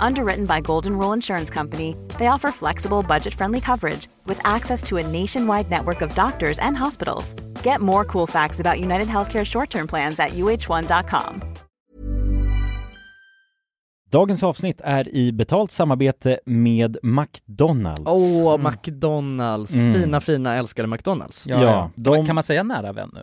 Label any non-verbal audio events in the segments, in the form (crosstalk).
Underwritten by Golden Rule Insurance Company, they offer flexible, budget friendly coverage with access to a nationwide network of doctors and hospitals. Get more cool facts about United Healthcare short term plans at uh1.com. Dagens avsnitt är i betalt samarbete med McDonalds. Åh, McDonalds! Mm. Fina, fina, älskade McDonalds. Ja, Ja, de- Kan man säga nära vän nu?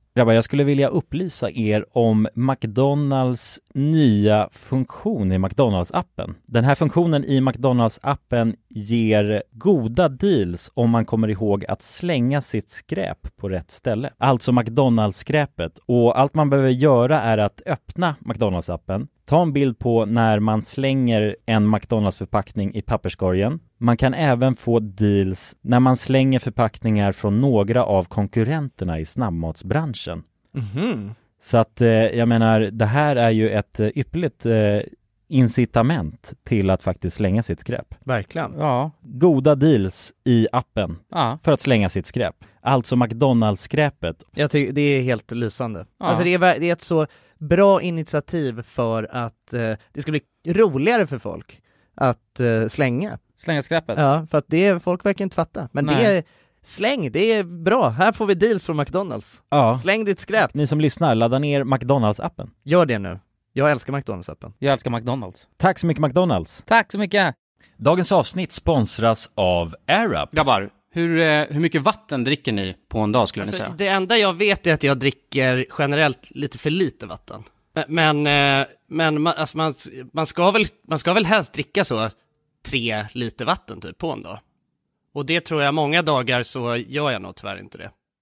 Grabbar, jag skulle vilja upplysa er om McDonalds nya funktion i McDonalds-appen. Den här funktionen i McDonalds-appen ger goda deals om man kommer ihåg att slänga sitt skräp på rätt ställe. Alltså McDonalds-skräpet. Och allt man behöver göra är att öppna McDonalds-appen, ta en bild på när man slänger en McDonalds-förpackning i papperskorgen. Man kan även få deals när man slänger förpackningar från några av konkurrenterna i snabbmatsbranschen. Mhm. Så att eh, jag menar, det här är ju ett eh, ypperligt eh, incitament till att faktiskt slänga sitt skräp. Verkligen. Ja. Goda deals i appen Ja. för att slänga sitt skräp. Alltså McDonalds-skräpet. Jag tycker det är helt lysande. Ja. Alltså det är, det är ett så bra initiativ för att eh, det ska bli roligare för folk att eh, slänga. Slänga skräpet. Ja, för att det är, folk verkar inte fatta. Men det Nej. är, släng, det är bra. Här får vi deals från McDonalds. Ja. Släng ditt skräp. Ni som lyssnar, ladda ner McDonalds-appen. Gör det nu. Jag älskar McDonalds-appen. Jag älskar McDonalds. Tack så mycket McDonalds! Tack så mycket! Dagens avsnitt sponsras av AirUp. Grabbar, hur, eh, hur mycket vatten dricker ni på en dag skulle ni Alltså, säga? det enda jag vet är att jag dricker generellt lite för lite vatten. Men, eh, men man, alltså man, man, ska väl, man ska väl helst dricka så tre liter vatten typ på en dag. Och det tror jag många dagar så gör jag nog tyvärr inte det.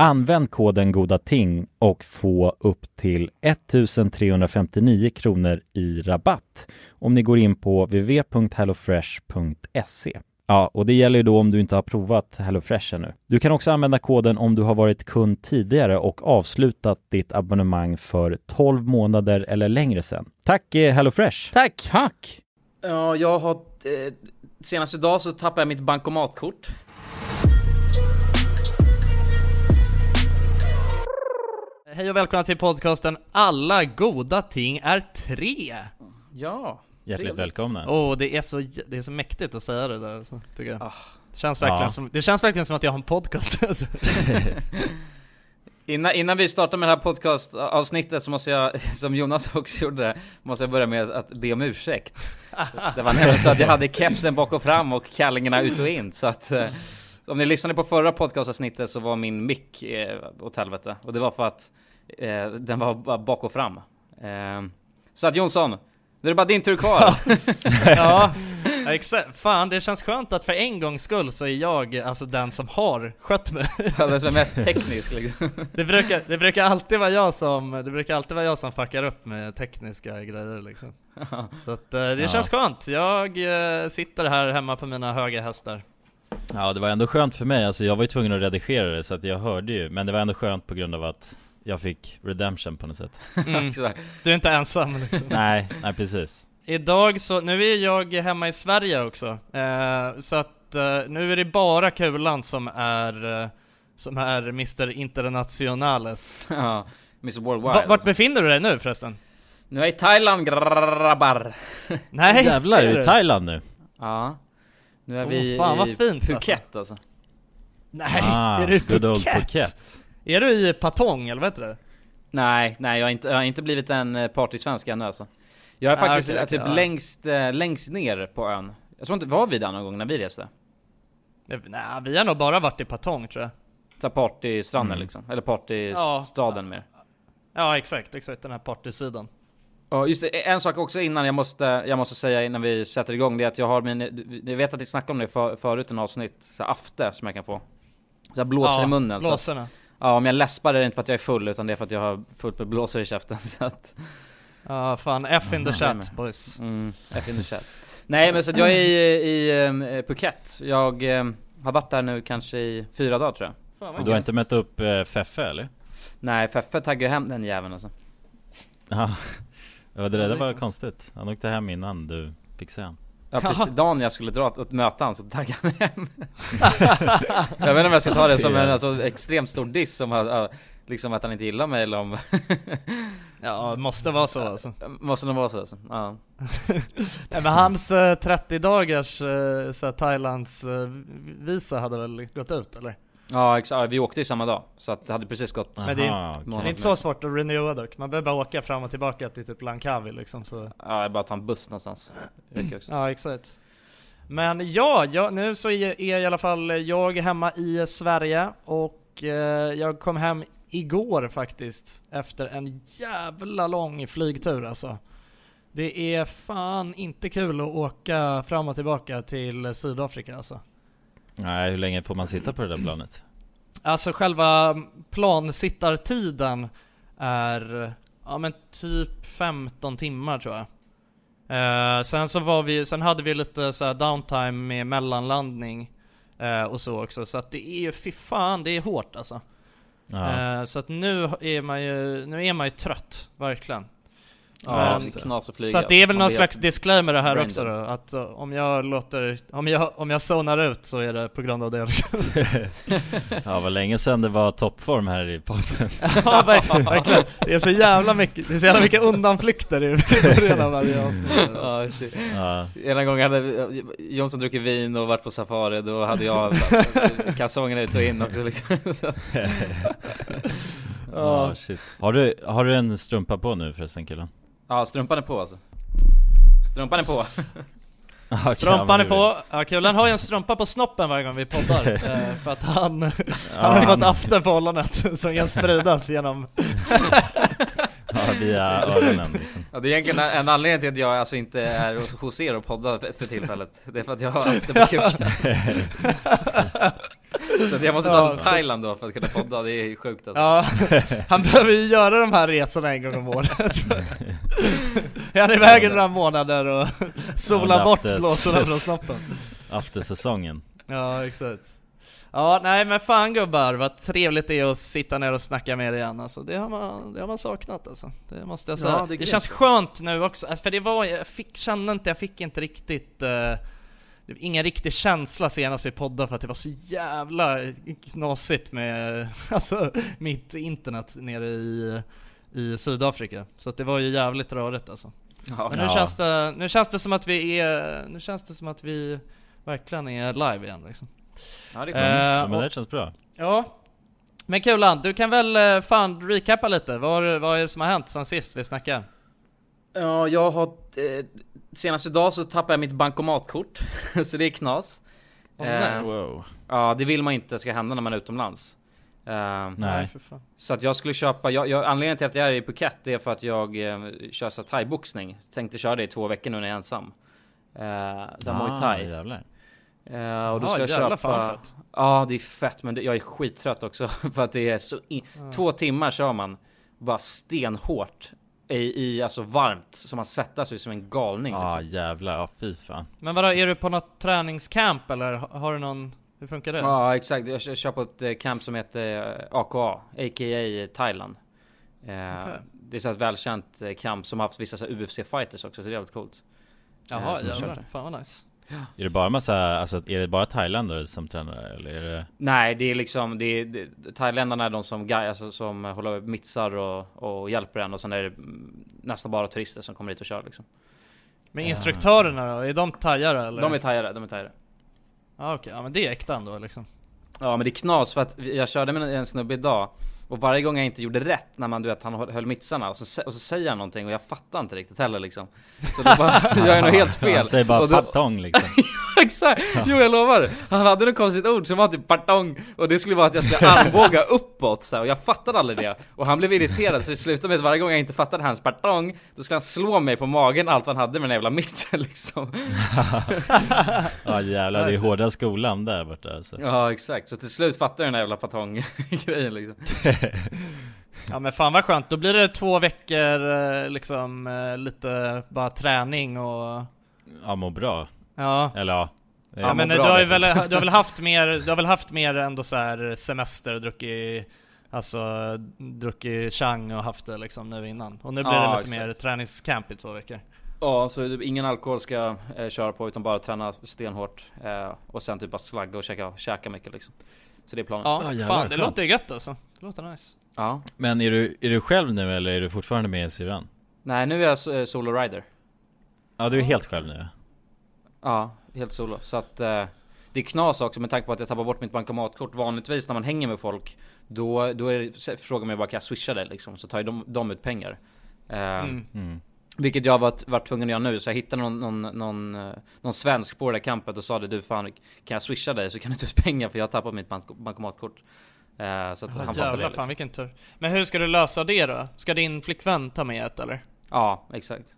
Använd koden goda ting och få upp till 1359 kronor i rabatt om ni går in på www.hellofresh.se. Ja, och det gäller ju då om du inte har provat HelloFresh ännu. Du kan också använda koden om du har varit kund tidigare och avslutat ditt abonnemang för 12 månader eller längre sedan. Tack eh, HelloFresh! Tack! Tack! Ja, jag har... Eh, senast idag så tappade jag mitt bankomatkort. Hej och välkomna till podcasten Alla goda ting är tre! Ja. Hjärtligt Trevligt. välkomna! Åh, det är så, det är så mäktigt att säga det där alltså, tycker jag. Ah. Det känns verkligen Ja. som, det känns verkligen som att jag har en podcast (laughs) alltså. Innan, innan vi startar med det här podcastavsnittet så måste jag, (laughs) som Jonas också gjorde det, måste jag börja med att be om ursäkt. (laughs) Det var nämligen så att jag hade kepsen bak och fram och kallingarna ut och in, så att eh, om ni lyssnade på förra podcastavsnittet så var min mick eh, åt helvete. Och det var för att eh, den var bara bak och fram. Eh, så att Jonsson, nu är det bara din tur kvar. (laughs) ja, ja, exakt. Fan, det känns skönt att för en gångs skull så är jag alltså den som har skött mig. (laughs) den som är mest teknisk liksom. (laughs) Det brukar, det brukar alltid vara jag som, det brukar alltid vara jag som fuckar upp med tekniska grejer liksom. Så att eh, det Ja. känns skönt. Jag eh, sitter här hemma på mina höga hästar. Ja, det var ändå skönt för mig. Alltså jag var ju tvungen att redigera det så att jag hörde ju. Men det var ändå skönt på grund av att jag fick redemption på något sätt. Mm. (laughs) Du är inte ensam liksom. nej, nej precis. Idag så, nu är jag hemma i Sverige också, eh, så att eh, nu är det bara Kulan som är, eh, som är Mr Internationales. (laughs) ja, Mr Worldwide. Va, vart befinner du dig nu förresten? Nu är jag i Thailand grabbar. Nej! Jävlar, är du? i Thailand nu? Ja. Nu är Åh, vi fan, vad i fint, Phuket alltså. Nej, ah, är du i good old Phuket? Phuket. Är du i Patong eller vad heter det? Nej, nej jag har inte, jag har inte blivit en eh, partysvensk ännu alltså. Jag är Ah, faktiskt okej, eh, typ ja. längst, eh, längst ner på ön. Jag tror inte, var vi där någon gång när vi reste? Nej, vi har nog bara varit i Patong tror jag. Så partystranden Mm. liksom, eller partystaden mer. Ja exakt, exakt den här partysidan. Ja just det, en sak också innan jag måste, jag måste säga innan vi sätter igång det är att jag har min, jag vet att vi snackade om det för, förut i en avsnitt, så här afte som jag kan få. Så jag blåser ja, i munnen. Så att, Blåsorna. Ja om jag läspar är det inte för att jag är full utan det är för att jag har fullt med blåsor i käften (laughs) så att Ja fan, F in the Ja, chat boys. Mm, F in the chat. Nej men så att jag är i, i um, Phuket. Jag um, har varit där nu kanske i fyra dagar tror jag. Fan, du har inte mött upp eh, Feffe eller? Nej Feffe taggade ju hem den jäveln alltså. Ja, det där var konstigt. Han åkte hem innan du fick se han. Ja precis, dagen jag skulle dra och möta han så taggade han hem. (laughs) jag vet inte om jag ska ta det som en alltså, extremt stor diss som att, ja, liksom att han inte gillar mig eller om... (laughs) Ja, måste vara så alltså. Måste nog vara så alltså. Ja. (laughs) Nej, men hans eh, 30 dagars eh, så här, Thailands eh, visa hade väl gått ut eller? Ja exakt, vi åkte ju samma dag. Så att det hade precis gått. Men det är-. Det är inte så svårt att renewa dock, man behöver bara åka fram och tillbaka till typ Langkawi liksom så Ja, jag bara tar en buss någonstans. Ja exakt Men ja, ja nu så är, är i alla fall jag hemma i Sverige och eh, jag kom hem igår faktiskt efter en jävla lång flygtur alltså Det är fan inte kul att åka fram och tillbaka till Sydafrika alltså Nej, hur länge får man sitta på det där planet? Alltså själva plansittartiden är, ja men typ 15 timmar tror jag. Eh, sen så var vi, sen hade vi lite så downtime med mellanlandning eh, och så också, så att det är ju, fy fan det är hårt alltså. Eh, så att nu är man ju, nu är man ju trött, verkligen. Ja, knas flyga. Så att det är väl någon vet- slags disclaimer det här Brain också då, att uh, om jag låter, om jag, om jag zonar ut så är det på grund av det liksom. (laughs) ja, vad länge sedan det var toppform här i podden (laughs) ja verkligen, verkligen. Det är så jävla mycket, det är så jävla mycket undanflykter i början av varje avsnitt. (laughs) Ja, shit. Ja, Ena gången hade Jonsson druckit vin och varit på safari, då hade jag kalsongerna ut och in också liksom. Så- ja shit Har du, har du en strumpa på nu förresten killen? Ja, strumpan är på alltså. Strumpan är på. (laughs) Ja, Strumpan är på, ja Kulan har ju en strumpa på snoppen varje gång vi poddar (laughs) eh, För att han, han Ja, har fått han- after på ollonet (laughs) som kan spridas genom Ja, via öronen liksom Ja, det är egentligen en anledning till att jag alltså inte är hos er och poddar för för tillfället. Det är för att jag har haft det på kuken. Så att jag måste Ja, ta till så- Thailand då för att kunna podda, det är sjukt alltså. Ja, (laughs) han behöver ju göra de här resorna en gång om året. (laughs) Är han iväg i några månader och (laughs) solar Ja, bort after- blåsorna från snoppen. Aftersäsongen Ja, exakt. Ja, nej men fan gubbar, vad trevligt det är att sitta ner och snacka med er igen alltså. det, har man, det har man saknat alltså, det måste jag säga. Ja, det är Det, känns skönt nu också, alltså, för det var, jag fick, kände inte, jag fick inte riktigt var ingen riktig känsla senast vi poddade för att det var så jävla knasigt med (laughs) alltså, mitt internet nere i, i Sydafrika. Så att det var ju jävligt rörigt alltså. Ja, Men nu, Ja. känns det, nu känns det som att vi är, nu känns det som att vi verkligen är live igen liksom. ja det är Eh. Ja men det känns bra Ja. Men Kulan, du kan väl eh, fan recappa lite, vad, vad är det som har hänt sen sist vi snackade? Ja, jag har... Eh, senast idag så tappade jag mitt bankomatkort, (laughs) så det är knas. Åh, Eh. Wow Ja, det vill man inte ska hända när man är utomlands. Eh, Nej. Så att jag skulle köpa, jag, jag, anledningen till att jag är i Phuket det är för att jag eh, kör så här thaiboxning. Tänkte köra det i två veckor nu när jag är ensam. Eh, så här muay thai. jävlar Eh, och då Ja, ska jag jävlar, köpa... Ja, det är fett men det, jag är skittrött också (laughs) för att det är så... I, Två timmar kör man bara stenhårt. I, i alltså varmt, så man svettas ju som en galning Ja liksom. jävlar, ja fy fan Men vadå, är du på något träningscamp eller har du någon, hur funkar det? Ja exakt, jag kör- kör på ett eh, camp som heter eh, AKA, a.k.a. Thailand. Eh, Okej. Det är så ett välkänt eh, camp som har haft vissa UFC-fighters också, så det är jävligt coolt. Jaha, jag jävlar, fan vad nice. Är det bara massa, alltså är det bara thailändare som tränar eller är det? Nej, det är liksom, det är, det, thailändarna är de som, alltså, som håller mitsar och, och hjälper en och sen är det nästan bara turister som kommer hit och kör liksom. Men instruktörerna då, är de thaiare eller? De är thaiare, de är thaiare. Ja okej, ja men det är äkta ändå liksom. Ja men det är knas för att jag körde med en snubbe idag Och varje gång jag inte gjorde rätt när man du vet han höll mitsarna och så, och så säger han någonting och jag fattar inte riktigt heller liksom. Så då bara, (laughs) jag är nog helt fel. Han säger bara och då, patong liksom. (laughs) Exakt! Jo jag lovar! Han hade något konstigt ord som var typ partong. Och det skulle vara att jag skulle (laughs) armbåga uppåt så här, och jag fattade aldrig det. Och han blev irriterad så det slutade med att varje gång jag inte fattade hans partong Då skulle han slå mig på magen allt vad han hade med den jävla mitsen liksom. Ja jävlar, det är hårda skolan där borta alltså. Ja exakt, så till slut fattade jag den där jävla patong-grejen liksom Ja men fan vad skönt, då blir det två veckor eh, liksom eh, lite bara träning och Ja må bra, Ja, eller ja ja men du bra, har väl, du har väl haft mer, du har väl haft mer ändå så här semester, druckit Alltså druckit chang och haft det liksom nu innan. Och nu blir Ja, det lite exakt. mer träningscamp i två veckor. Ja, så ingen alkohol ska jag eh, köra på utan bara träna stenhårt eh, Och sen typ bara slagga och käka, käka mycket liksom Så det är planen Ja, jävlar, fan det skönt. låter gött alltså, det låter nice Ja. Men är du, är du själv nu eller är du fortfarande med i syrran? Nej nu är jag eh, solo rider Ja du är helt själv nu ja. Helt solo. Så att eh, det är knas också med tanke på att jag tappar bort mitt bankomatkort. Vanligtvis när man hänger med folk, då, då är det, frågar man ju bara kan jag swisha dig liksom? Så tar ju de, de ut pengar. Eh, mm. Mm. Vilket jag varit, varit tvungen att göra nu, så jag hittade någon, någon, någon, eh, någon svensk på det där campet och sa det du fan kan jag swisha dig så kan du ta ut pengar för jag har tappat mitt bank, bankomatkort. Eh, så att Ja, han det. Jävlar Liksom. fan vilken tur Men hur ska du lösa det då? Ska din flickvän ta med ett eller? Ja, exakt.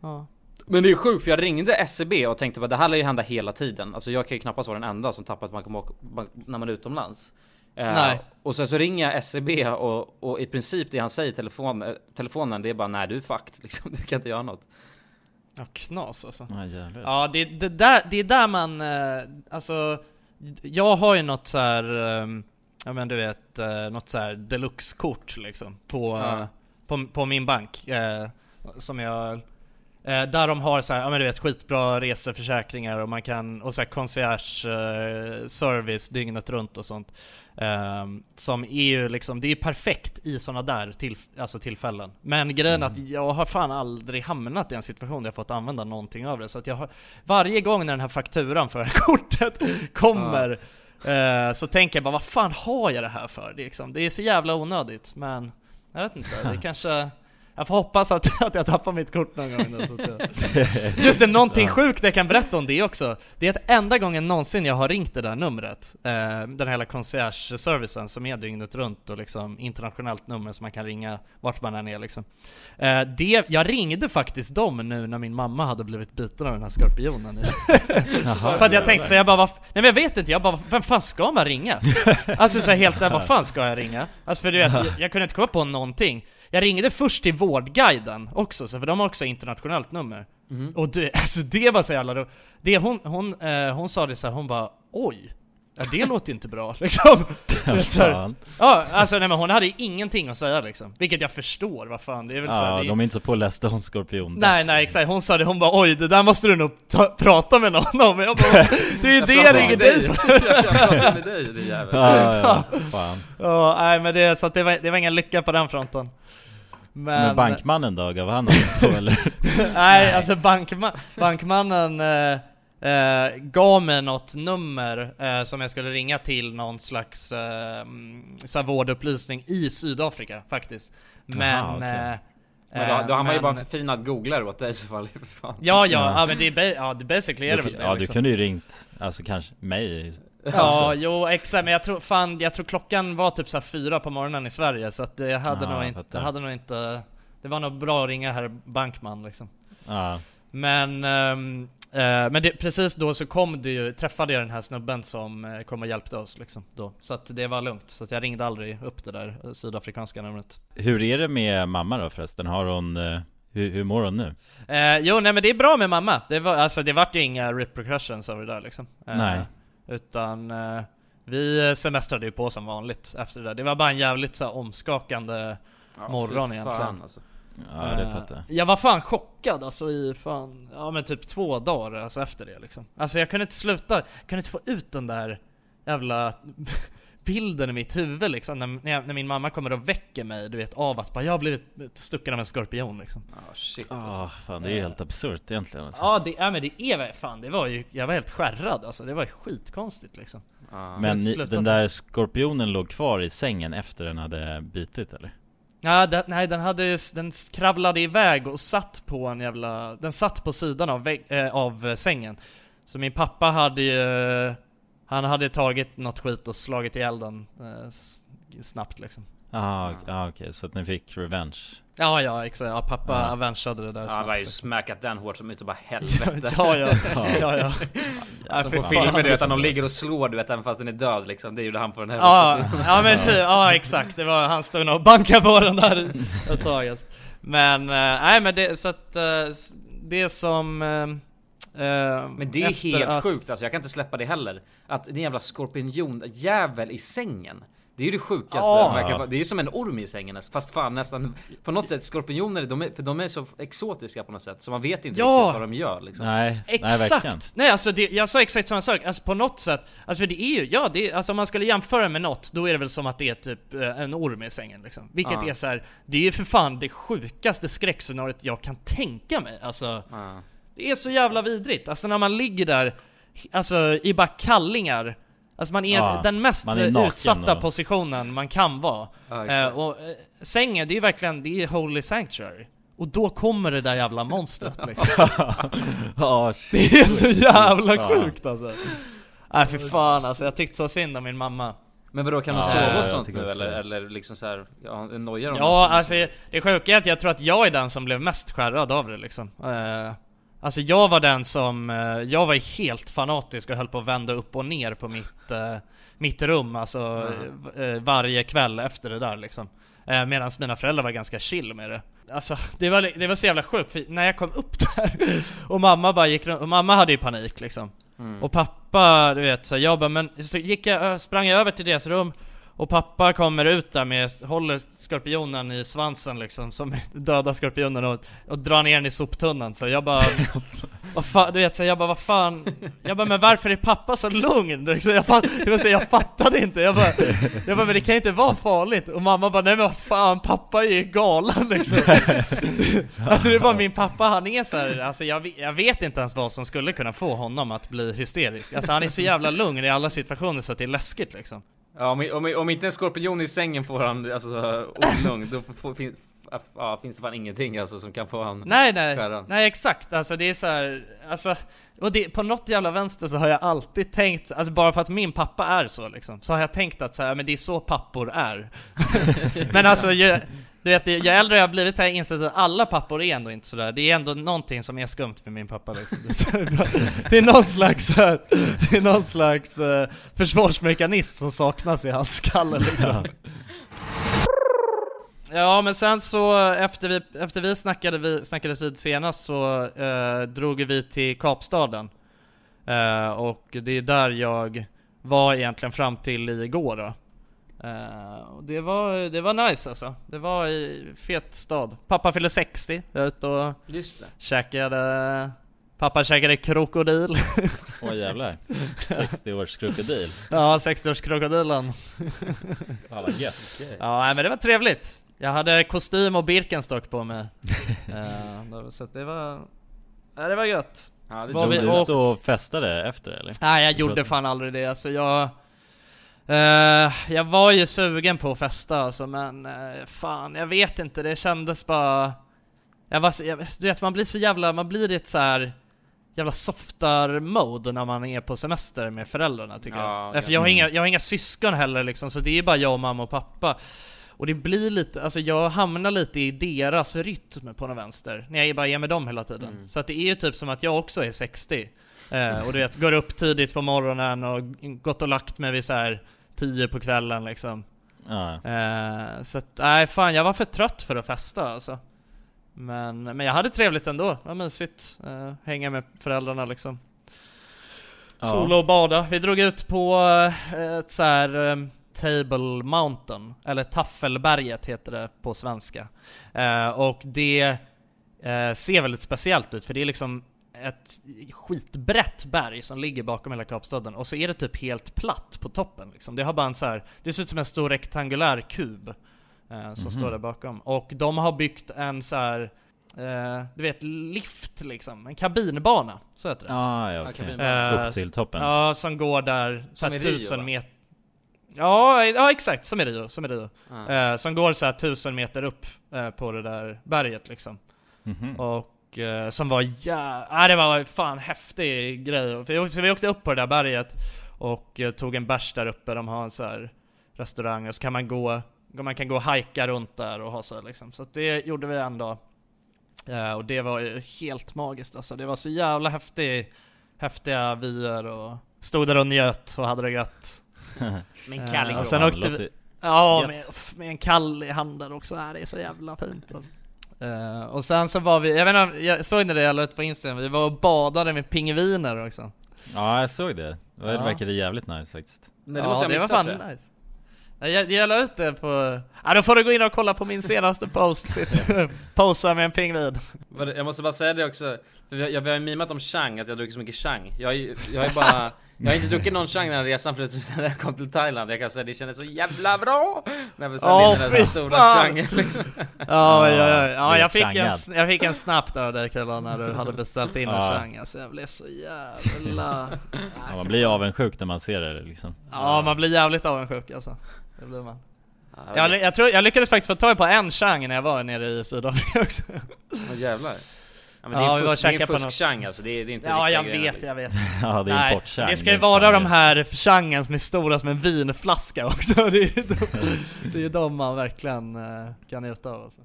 Ja Men det är sjukt för jag ringde SEB och tänkte att det här lär ju hända hela tiden. Alltså jag kan ju knappast vara den enda som tappat bankomat bank, när man är utomlands. Eh, Nej. Och sen så ringer jag SEB och, och i princip det han säger i telefon, eh, telefonen det är bara nej du är fucked (laughs) liksom. Du kan inte göra något. Ja knas alltså Ja jävlar Ja, det, det, där, det är där man, eh, alltså, jag har ju något så här, ehm, ja men du vet, något så här deluxe-kort liksom på, Ja. på, på min bank. Som jag, där de har så här, ja men du vet skitbra reseförsäkringar och man kan, och så här concierge service dygnet runt och sånt. Ehm, som är ju liksom, det är ju perfekt i sådana där till, alltså tillfällen. Men grejen är att jag har fan aldrig hamnat i en situation där jag fått använda någonting av det. Så att jag har, varje gång när den här fakturan för (laughs) kortet kommer eh, så tänker jag bara vad fan har jag det här för? Det är, liksom, det är så jävla onödigt. Men jag vet inte, det (laughs) kanske jag får hoppas att, (laughs) att jag tappar mitt kort någon gång. (laughs) Just det, någonting sjukt jag kan berätta om det också Det är att enda gången någonsin jag har ringt det där numret eh, Den här hela concierge-servicen som är dygnet runt och liksom internationellt nummer som man kan ringa vart man än är liksom eh, det, Jag ringde faktiskt dem nu när min mamma hade blivit biten av den här skorpionen (laughs) För att jag tänkte så jag bara, vad, nej men jag vet inte, jag bara, vem fan ska man ringa? Alltså så helt där, vad fan ska jag ringa? Alltså för du vet, jag, jag kunde inte komma på någonting Jag ringde först till Vårdguiden också, så för de har också internationellt nummer. Och det, (laughs) alltså det var så jävla ro- det hon, hon, eh, hon sa det så här, hon bara oj Ja det låter ju inte bra liksom (laughs) så här. Ja, alltså nej men hon hade ju ingenting att säga liksom Vilket jag förstår, vad fan, det är väl så här, Ja, det är, de är inte så pålästa om skorpion. Nej nej exakt, hon sa det, hon bara oj det där måste du nog ta, prata med någon om Jag bara, det är ju det jag ringer dig för Jag pratar med dig din jävel. Ja, ja, fan. Ja, nej men det, så att det var, det var ingen lycka på den fronten Men, Men bankmannen då, gav han något (laughs) på eller? Nej alltså bankma, bankmannen eh, eh, gav mig något nummer eh, som jag skulle ringa till någon slags eh, mm, så vårdupplysning i Sydafrika faktiskt Men Aha, okej. eh, Men då, då har man ju men- bara en förfinad googlare åt dig i så fall. Ja, ja, Ja. men det är, ja, det basically är det Du, väl det ja, du liksom. kunde ju ringt, alltså kanske mig Ja, jo exakt, men jag tror fan, jag tror klockan var typ så här fyra på morgonen i Sverige så att det hade Ja, nog jag inte, fattar. hade nog inte Det var nog bra att ringa herr Bankman liksom Ja, Men, eh, men det, precis då så kom det ju, träffade jag den här snubben som eh, kom och hjälpte oss liksom då Så att det var lugnt, så att jag ringde aldrig upp det där eh, sydafrikanska numret Hur är det med mamma då förresten? Har hon, eh, hur, hur mår hon nu? eh, Jo nej men det är bra med mamma, det var, alltså det vart ju inga repercussions över det där liksom Eh, Nej. Utan eh, vi semestrade ju på som vanligt efter det där Det var bara en jävligt så här, omskakande Ja, morgon egentligen fan, alltså. Ja, det Eh, fattar jag Jag var fan chockad alltså i fan, ja men typ två dagar alltså efter det liksom Alltså jag kunde inte sluta, jag kunde inte få ut den där jävla (laughs) bilden i mitt huvud liksom när, när, jag, när min mamma kommer och väcker mig du vet av att bara, jag har blivit stucken av en skorpion liksom Ja, shit. Ja, fan det är ju helt absurt egentligen alltså. Ja det, ja men det är fan det var ju, jag var helt skärrad alltså, det var ju skitkonstigt liksom Ja. Men ni, den där skorpionen låg kvar i sängen efter den hade bitit eller? Ja, den, nej den hade, den kravlade iväg och satt på en jävla, den satt på sidan av, vägg, äh, av sängen. Så min pappa hade ju, han hade tagit något skit och slagit ihjäl den eh, snabbt liksom. Ah, ok- ah, okej, så att ni fick revenge? Ja ja exakt, ja, pappa Ja. avengeade det där Ja, han har ju smäckat den hårt som utav bara (laughs) helvete. Ja ja, ja ja Ja, (laughs) på fan. filmer du vet, att de ligger och slår du vet, även fast den är död liksom. Det gjorde han på den här. Ja, ja men typ, ja exakt, det var, han stod nog och bankade på den där ett tag alltså. Men, eh, nej men det, så att, eh, det som eh, Men det är helt att- sjukt alltså, jag kan inte släppa det heller. Att din jävla skorpion jävel i sängen. Det är ju det sjukaste. Ja. Det är som en orm i sängen nästan, fast fan nästan på något sätt skorpioner, de är, för de är så exotiska på något sätt så man vet inte Ja. riktigt vad de gör liksom. Nej, nej Exakt! verkligen Nej, alltså det, jag sa exakt samma sak, alltså på något sätt, alltså det är ju, ja det är, alltså om man skulle jämföra med något, då är det väl som att det är typ eh, en orm i sängen liksom. Vilket Ja. är så här, det är ju för fan det sjukaste skräckscenariot jag kan tänka mig, alltså Ja. Det är så jävla vidrigt, alltså när man ligger där, alltså i bara kallingar Alltså man är Ja, den mest är utsatta och- positionen man kan vara. Ja, eh. Och eh, sängen, det är ju verkligen, det är holy sanctuary. Och då kommer det där jävla monstret liksom. (laughs) Det shit. är så jävla sjukt alltså. Nej för fan alltså, jag tyckte så synd om min mamma. Men vadå, kan de Ja, sova och sånt nu eller, det. eller liksom så här, ja, nojar de Ja alltså, det sjuka är att jag tror att jag är den som blev mest skärrad av det liksom. Eh, Alltså jag var den som, eh, jag var helt fanatisk och höll på att vända upp och ner på mitt, eh, mitt rum alltså eh, varje kväll efter det där liksom. Medan mina föräldrar var ganska chill med det. Alltså det var, det var så jävla sjukt, för när jag kom upp (laughs) där och mamma bara gick och mamma hade ju panik liksom. Och pappa, du vet, så jag bara, men så gick jag, sprang jag över till deras rum Och pappa kommer ut där med, håller skorpionen i svansen liksom, som (laughs) döda skorpionen och, och drar ner den i soptunnan. Så jag bara (laughs) Vad fan, du vet så jag bara vad fan? Jag bara men varför är pappa så lugn? Liksom, jag, fatt, jag, bara, så jag fattade inte, jag bara, jag bara men det kan ju inte vara farligt. Och mamma bara nej men vad fan pappa är ju galen liksom. (laughs) Alltså det var min pappa, han är så här, alltså jag, jag vet inte ens vad som skulle kunna få honom att bli hysterisk. Alltså han är så jävla lugn i alla situationer så att det är läskigt liksom Ja, om, om, om inte en skorpion i sängen får han alltså olugn, då får, fin, ja, finns det fan ingenting alltså som kan få han Nej nej, skära. nej exakt, alltså det är så här, alltså och det, på något jävla vänster så har jag alltid tänkt, alltså bara för att min pappa är så liksom, så har jag tänkt att så här, men det är så pappor är. (laughs) men alltså, ju, du vet, ju äldre jag har blivit har jag insett att alla pappor är ändå inte sådär. Det är ändå någonting som är skumt med min pappa liksom. Det är någon slags, eh, det är någon slags uh, försvarsmekanism som saknas i hans skalle liksom. Ja men sen så efter vi, efter vi snackade vi, snackades vid senast så eh, drog vi till Kapstaden. Eh, och det är där jag var egentligen fram till igår då. Och det var, det var nice alltså. Det var i fet stad. Pappa fyllde 60, jag var ute och Just det. käkade Pappa käkade krokodil. Åh jävlar. 60 års krokodil. ja, 60-årskrokodilen. Ja (laughs) vad gött. Ja, nej, men det var trevligt. Jag hade kostym och Birkenstock på mig. uh, så det var... Ja, det var gött. Ja, det Var vi- du och- och festade efter eller? Nej, jag gjorde fan aldrig det. Alltså jag... eh, jag var ju sugen på att festa alltså, men eh, fan, jag vet inte. Det kändes bara... Jag var jag, du vet, man blir så jävla... Man blir i ett så här jävla softar-mode när man är på semester med föräldrarna tycker Ja, jag. För jag har, inga, jag har inga syskon heller liksom, så det är bara jag, mamma och pappa. Och det blir lite, alltså jag hamnar lite i deras rytm på något vänster, när jag bara är med dem hela tiden. Så att det är ju typ som att jag också är 60. Eh, och du vet, går upp tidigt på morgonen och gått och lagt mig vid så här 10 på kvällen liksom. Ja. Eh, så att, nej fan jag var för trött för att festa alltså. Men, men jag hade trevligt ändå, det var mysigt. Eh, hänga med föräldrarna liksom. Ja. Sola och bada. Vi drog ut på eh, ett så här Table Mountain, eller Taffelberget heter det på svenska. Eh, och det eh, ser väldigt speciellt ut för det är liksom ett skitbrett berg som ligger bakom hela Kapstaden och så är det typ helt platt på toppen liksom. Det har bara en så här, det ser ut som en stor rektangulär kub eh, som står där bakom. Och de har byggt en så här eh, du vet lift liksom, en kabinbana, så heter det. Ah, ja, kabinbana. Eh, Upp till toppen. Ja, som går där, så här tusen meter Ja, ja exakt, som i Rio, som i Rio. Ja. Eh, som går så här tusen meter upp eh, på det där berget liksom. Mhm. Och eh, som var ja, äh, det var fan häftig grej. För vi, vi åkte upp på det där berget och eh, tog en bärs där uppe, de har en så här restaurang och så kan man gå, man kan gå och hajka runt där och ha så här, liksom. Så det gjorde vi en dag. Eh, och det var ju helt magiskt alltså. Det var så jävla häftig, häftiga vyer och stod där och njöt och hade det gött. (laughs) Men Eh, sen Fan, åkte det vi- låter- Ja, med, med en kall i handen också. Äh, det är så jävla fint alltså. Eh, och sen så var vi, jag vet inte, jag såg ni det jag la ut på Instagram? Vi var och badade med pingviner också. Ja, jag såg det. Det Ja. verkade jävligt nice faktiskt. Nej, det måste jag det var fan nice. Jag, jag la ut det på... Ja, då får du gå in och kolla på min senaste post. (laughs) Posa med en pingvin. Jag måste bara säga det också, för vi har, jag, vi har ju mimat om Chang, att jag druckit så mycket Chang Jag jag har ju bara, jag har inte druckit någon Chang den här resan förutom (laughs) sen jag kom till Thailand Jag kan säga det kändes så jävla bra! När jag beställde Åh, in den där stora fan! Chang liksom. (laughs) Ja, ja, ja. ja jag, fick en, changad. jag fick en snap av dig Krilla när du hade beställt in en Ja. chang. Alltså jag blev så jävla... (laughs) Ja, man blir ju avundsjuk när man ser det liksom. Ja, man blir jävligt avundsjuk alltså. Det blir man. Ja, Jag, jag, tror, jag lyckades faktiskt få tag på en chang när jag var nere i Sydafrika också. Åh, jävlar Ja men Ja, det vi är fusk, en på fusk något- Chang alltså, det är, det är inte Ja, jag vet, jag vet. (laughs) Ja, det är Nej, importchang. det ska ju vara samma de här changen som är stora som en vinflaska också. (laughs) Det är ju de, det är de man verkligen eh, kan njuta av alltså.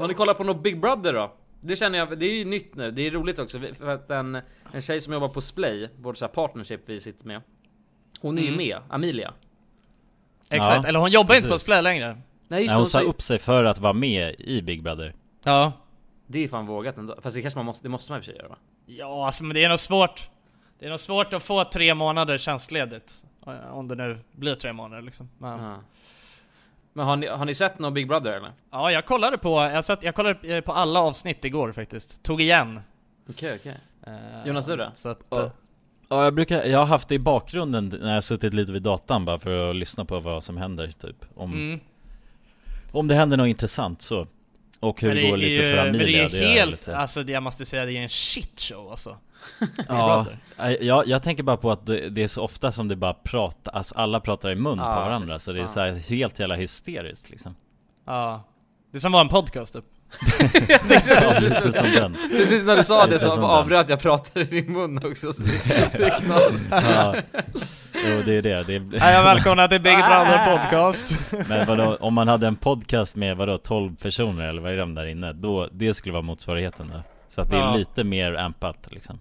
Har ni kollat på något Big Brother då? Det känner jag, det är ju nytt nu, det är roligt också för att en, en tjej som jobbar på Splay, vårt så här partnership vi sitter med Hon är ju Mm. med, Amelia Exakt, Ja, eller hon jobbar inte på precis. Splay längre. Nej just Nej, hon sa upp sig för att vara med i Big Brother. Ja. Det är fan vågat ändå, fast det kanske man måste, det måste man i och för sig göra va? Ja, alltså men det är nog svårt. Det är nog svårt att få tre månader tjänstledigt. Eh, Om det nu blir tre månader liksom. Men, ja. Ja. Men har ni, har ni sett någon Big Brother eller? jag kollade på, jag, satt, jag kollade eh, på alla avsnitt igår faktiskt. Tog igen. Okej okej. Eh, Jonas, du då? Så att, Ja. eh, Ja, jag brukar, jag har haft det i bakgrunden när jag har suttit lite vid datan bara för att lyssna på vad som händer typ Om, mm. om det händer något intressant så Och hur Men det går lite är ju- för Men det Amelia, är det är helt, lite- alltså det, jag måste säga det är en shitshow alltså. (laughs) Big Ja, jag, jag, tänker bara på att det, det är så ofta som det bara pratar, alltså alla pratar i mun Ja, på varandra så det är så här helt jävla hysteriskt liksom Ja. Det är som var en podcast typ. (laughs) Ja, den Precis när du sa det så avbröt jag pratade i din mun också så det, det är knas. ja. Jo det är det, det är... Och välkomna till Big (laughs) Brother podcast. Men vadå, om man hade en podcast med vadå 12 personer eller vad är de där inne? Då, det skulle vara motsvarigheten då Så att det är Ja. lite mer ampat liksom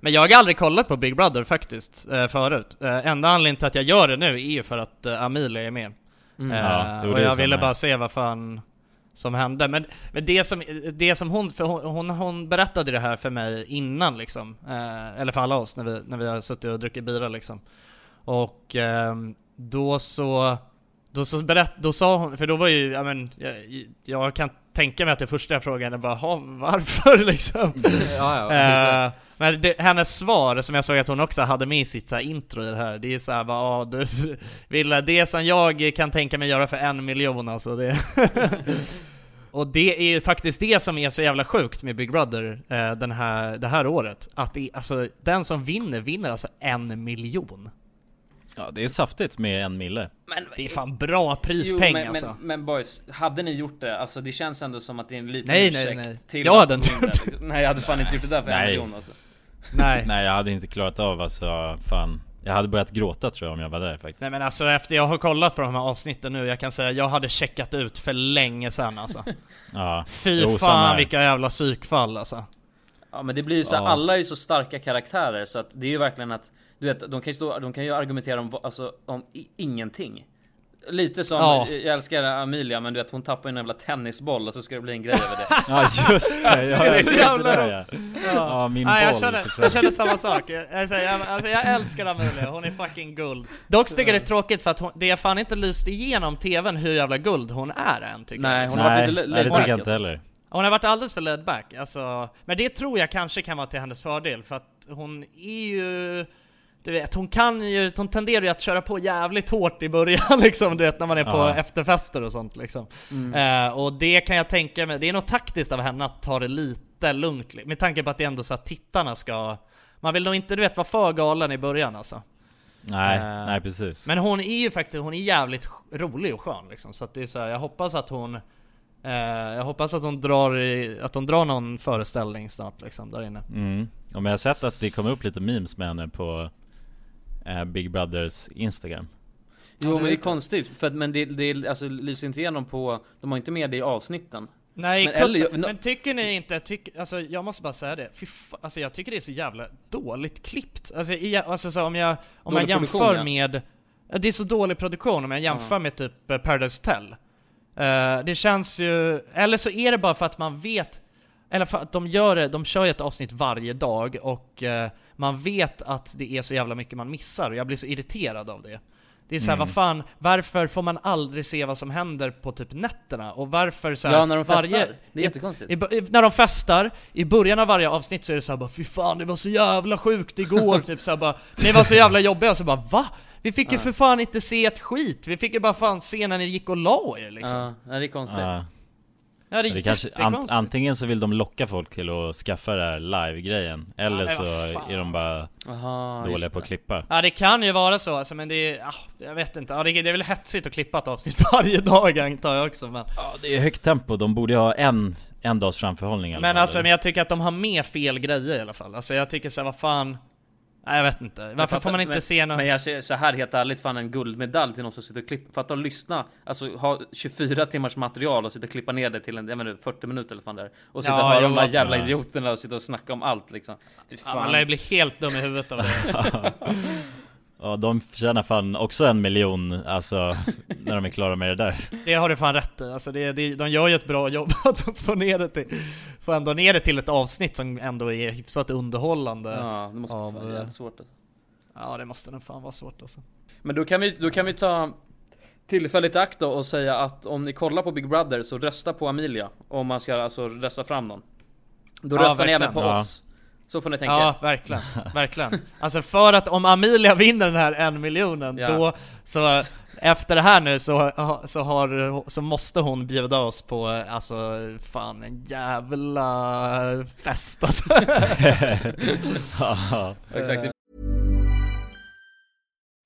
Men jag har aldrig kollat på Big Brother faktiskt, eh, förut. Eh, enda anledningen till att jag gör det nu är ju för att eh, Amelia är med. Mm. Eh, Ja, och jag ville bara se vad fan som hände. Men, men det, som, det som hon, för hon, hon, hon berättade det här för mig innan liksom. Eh, eller för alla oss när vi, när vi har suttit och druckit bira liksom. Och ehm, då så, då så berätt, då sa hon, för då var ju, ja men, jag, jag kan tänka mig att det första jag frågade var, "Ha, varför (laughs) liksom? Ja, ja, Eh, men det, hennes svar, som jag såg att hon också hade med i sitt så här intro i det här, det är så här bara, ja du, (laughs) Wille, det som jag kan tänka mig göra för en miljon alltså det (laughs) Och det är ju faktiskt det som är så jävla sjukt med Big Brother eh, den här, det här året. Att det, alltså, den som vinner, vinner alltså en miljon. Ja det är saftigt med en mille men, Det är fan bra jo, prispeng men, alltså. men, men boys, hade ni gjort det? Alltså det känns ändå som att det är en liten Nej, nej, ursäkt nej. till Jag att hade inte gjort det. liksom. Nej jag hade fan inte gjort det där för en Nej. miljon alltså. Nej. Nej jag hade inte klarat av alltså, fan Jag hade börjat gråta tror jag om jag var där faktiskt Nej men alltså efter jag har kollat på de här avsnitten nu, jag kan säga jag hade checkat ut för länge sedan alltså. (laughs) Ja, Fy Jo, fan vilka jävla psykfall alltså. Ja men det blir ju så, Ja. alla är ju så starka karaktärer så att det är ju verkligen att Du vet, de kan ju, stå, de kan ju argumentera om, alltså, om ingenting Lite som, Ja. jag älskar Amelia men du vet hon tappar en jävla tennisboll och så ska det bli en grej över det (laughs) Ja just det, ja, det är jag så det där, ja. ja min Nej, jag, boll känner, jag känner samma sak. Jag, alltså, jag, alltså, jag älskar Amelia, hon är fucking guld. Dock tycker jag det är tråkigt för att hon, det är fan inte lyst igenom tvn hur jävla guld hon är än tycker Nej, jag. hon har varit Nej, lite nej det tycker jag inte alltså. heller Hon har varit alldeles för laid back, alltså, men det tror jag kanske kan vara till hennes fördel för att hon är ju du vet, hon kan ju, hon tenderar ju att köra på jävligt hårt i början (laughs) liksom, du vet när man är på Ja. efterfester och sånt liksom. Eh, och det kan jag tänka mig, det är nog taktiskt av henne att ta det lite lugnt, med tanke på att det är ändå så att tittarna ska man vill nog inte du vet vara för galen i början alltså. Nej, Eh, nej precis Men hon är ju faktiskt, hon är jävligt rolig och skön liksom. Så att det är så här, jag hoppas att hon eh, Jag hoppas att hon drar i, att hon drar någon föreställning snart liksom där inne. mm. Och men jag har sett att det kommer upp lite memes med henne på eh, Big Brothers Instagram Jo men det är konstigt, för att, men det, det alltså, lyser inte igenom på, de har inte med det i avsnitten Nej, Men eller- men tycker ni inte, tyck, alltså jag måste bara säga det, fy fa- alltså jag tycker det är så jävla dåligt klippt. Alltså, i, alltså så om jag, om jag jämför ja. med, det är så dålig produktion om jag jämför med typ eh, Paradise Hotel. Eh, det känns ju, eller så är det bara för att man vet, eller för att de gör det, de kör ju ett avsnitt varje dag och eh, man vet att det är så jävla mycket man missar och jag blir så irriterad av det. Det är såhär, Mm. vad fan, varför får man aldrig se vad som händer på typ nätterna? Och varför så här, Ja när de festar, det är i- jättekonstigt i, i, när de festar, i början av varje avsnitt så är det såhär bara Fy fan det var så jävla sjukt igår, (laughs) typ såhär bara Ni var så jävla jobbiga, och så bara va? Vi fick ju Ja. för fan inte se ett skit, vi fick ju bara fan se när ni gick och la er liksom Ja, det är konstigt Ja. Ja det är Det kanske, an, antingen så vill de locka folk till att skaffa det här live-grejen Eller men så är de bara Aha, dåliga på att klippa. Ja det kan ju vara så alltså, men det är, ah, jag vet inte, ja, det, det är väl hetsigt att klippa ett avsnitt (laughs) varje dag antar jag också men Ja det är högt tempo, de borde ju ha en, en dags framförhållning i alla Men alltså eller? men jag tycker att de har med fel grejer i alla fall, alltså jag tycker såhär vad fan Nej jag vet inte, varför Men får man inte men, se något? Men jag säger så här helt ärligt, fan en guldmedalj till någon som sitter och klipper. För att de lyssnar, alltså ha 24 timmars material och sitta och klippa ner det till en, jag inte, 40 minuter eller fan där. Och sitta Ja, och höra de där jävla idioterna och sitta och snacka om allt liksom. Fy Ja, fan. man lär ju bli helt dum i huvudet av det (laughs) Ja de förtjänar fan också en miljon, alltså (laughs) när de är klara med det där Det har du fan rätt i, alltså det, det, de gör ju ett bra jobb (laughs) att få ner det till Få ändå ner det till ett avsnitt som ändå är hyfsat underhållande Ja, det måste Av, vara eh, jävligt svårt alltså. Ja det måste nog fan vara svårt alltså. Men då kan vi, då kan vi ta tillfället i akt då och säga att om ni kollar på Big Brother så rösta på Amelia. Om man ska alltså rösta fram någon. Då Ja, röstar ni även verkligen. på Ja. oss. Så får ni tänka. Ja, verkligen. Verkligen. Alltså för att om Amelia vinner den här en miljonen, Ja. då så efter det här nu så, så har, så måste hon bjuda oss på, alltså fan en jävla fest alltså. (laughs) Ja. Exakt.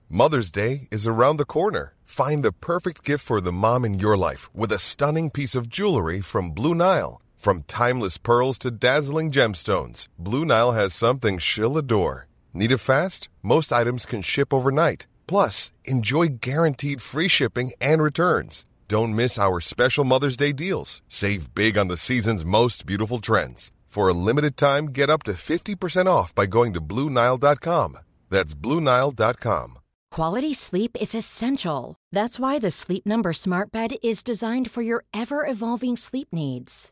Mother's Day is around the corner. Find the perfect gift for the mom in your life with a stunning piece of jewelry from Blue Nile. From timeless pearls to dazzling gemstones, Blue Nile has something she'll adore. Need it fast? Most items can ship overnight. Plus, enjoy guaranteed free shipping and returns. Don't miss our special Mother's Day deals. Save big on the season's most beautiful trends. For a limited time, get up to 50% off by going to Blue BlueNile.com. That's Blue BlueNile.com. Quality sleep is essential. That's why the Sleep Number Smart Bed is designed for your ever evolving sleep needs.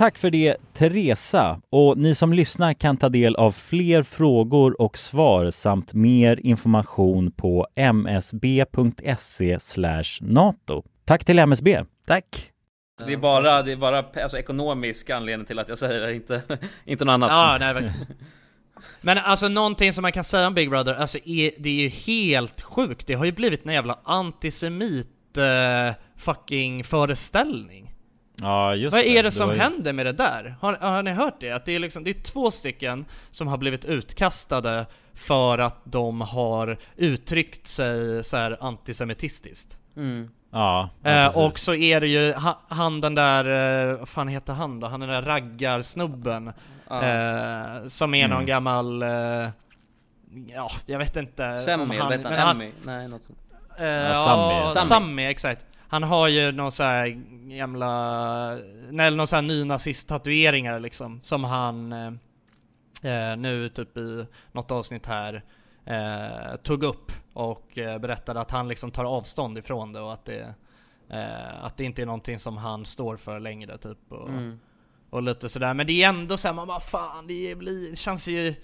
Tack för det Teresa och ni som lyssnar kan ta del av fler frågor och svar samt mer information på msb.se nato. Tack till MSB. Tack. Det är bara, det är bara alltså, ekonomisk anledning till att jag säger det, inte, (laughs) inte något annat. Ja, nej verkligen. Men alltså någonting som man kan säga om Big Brother, alltså är, det är ju helt sjukt. Det har ju blivit en jävla antisemit eh, fucking föreställning. Ja, just Vad det. är det som var ju- händer med det där? Har, har ni hört det? Att det är liksom, det är två stycken som har blivit utkastade för att de har uttryckt sig så här antisemitistiskt. Mm. Ja, ja Eh, och så är det ju ha, han den där, eh, vad fan heter han då? Han den där raggarsnubben. Ja. Eh, som är någon Mm. gammal, eh, ja jag vet inte. Semmi, om eller vet han han- Emmy? Nej, något sånt. Eh, Ja, ja, Sammy. Sammy. Sammy. exakt. Han har ju någon så här gamla, nej någon så här nynazist-tatueringar liksom, som han eh, eh, nu typ i något avsnitt här eh, tog upp och eh, berättade att han liksom tar avstånd ifrån det och att det, eh, att det inte är någonting som han står för längre typ. Och, Mm. och lite sådär. Men det är ändå såhär, man bara fan det blir, det känns ju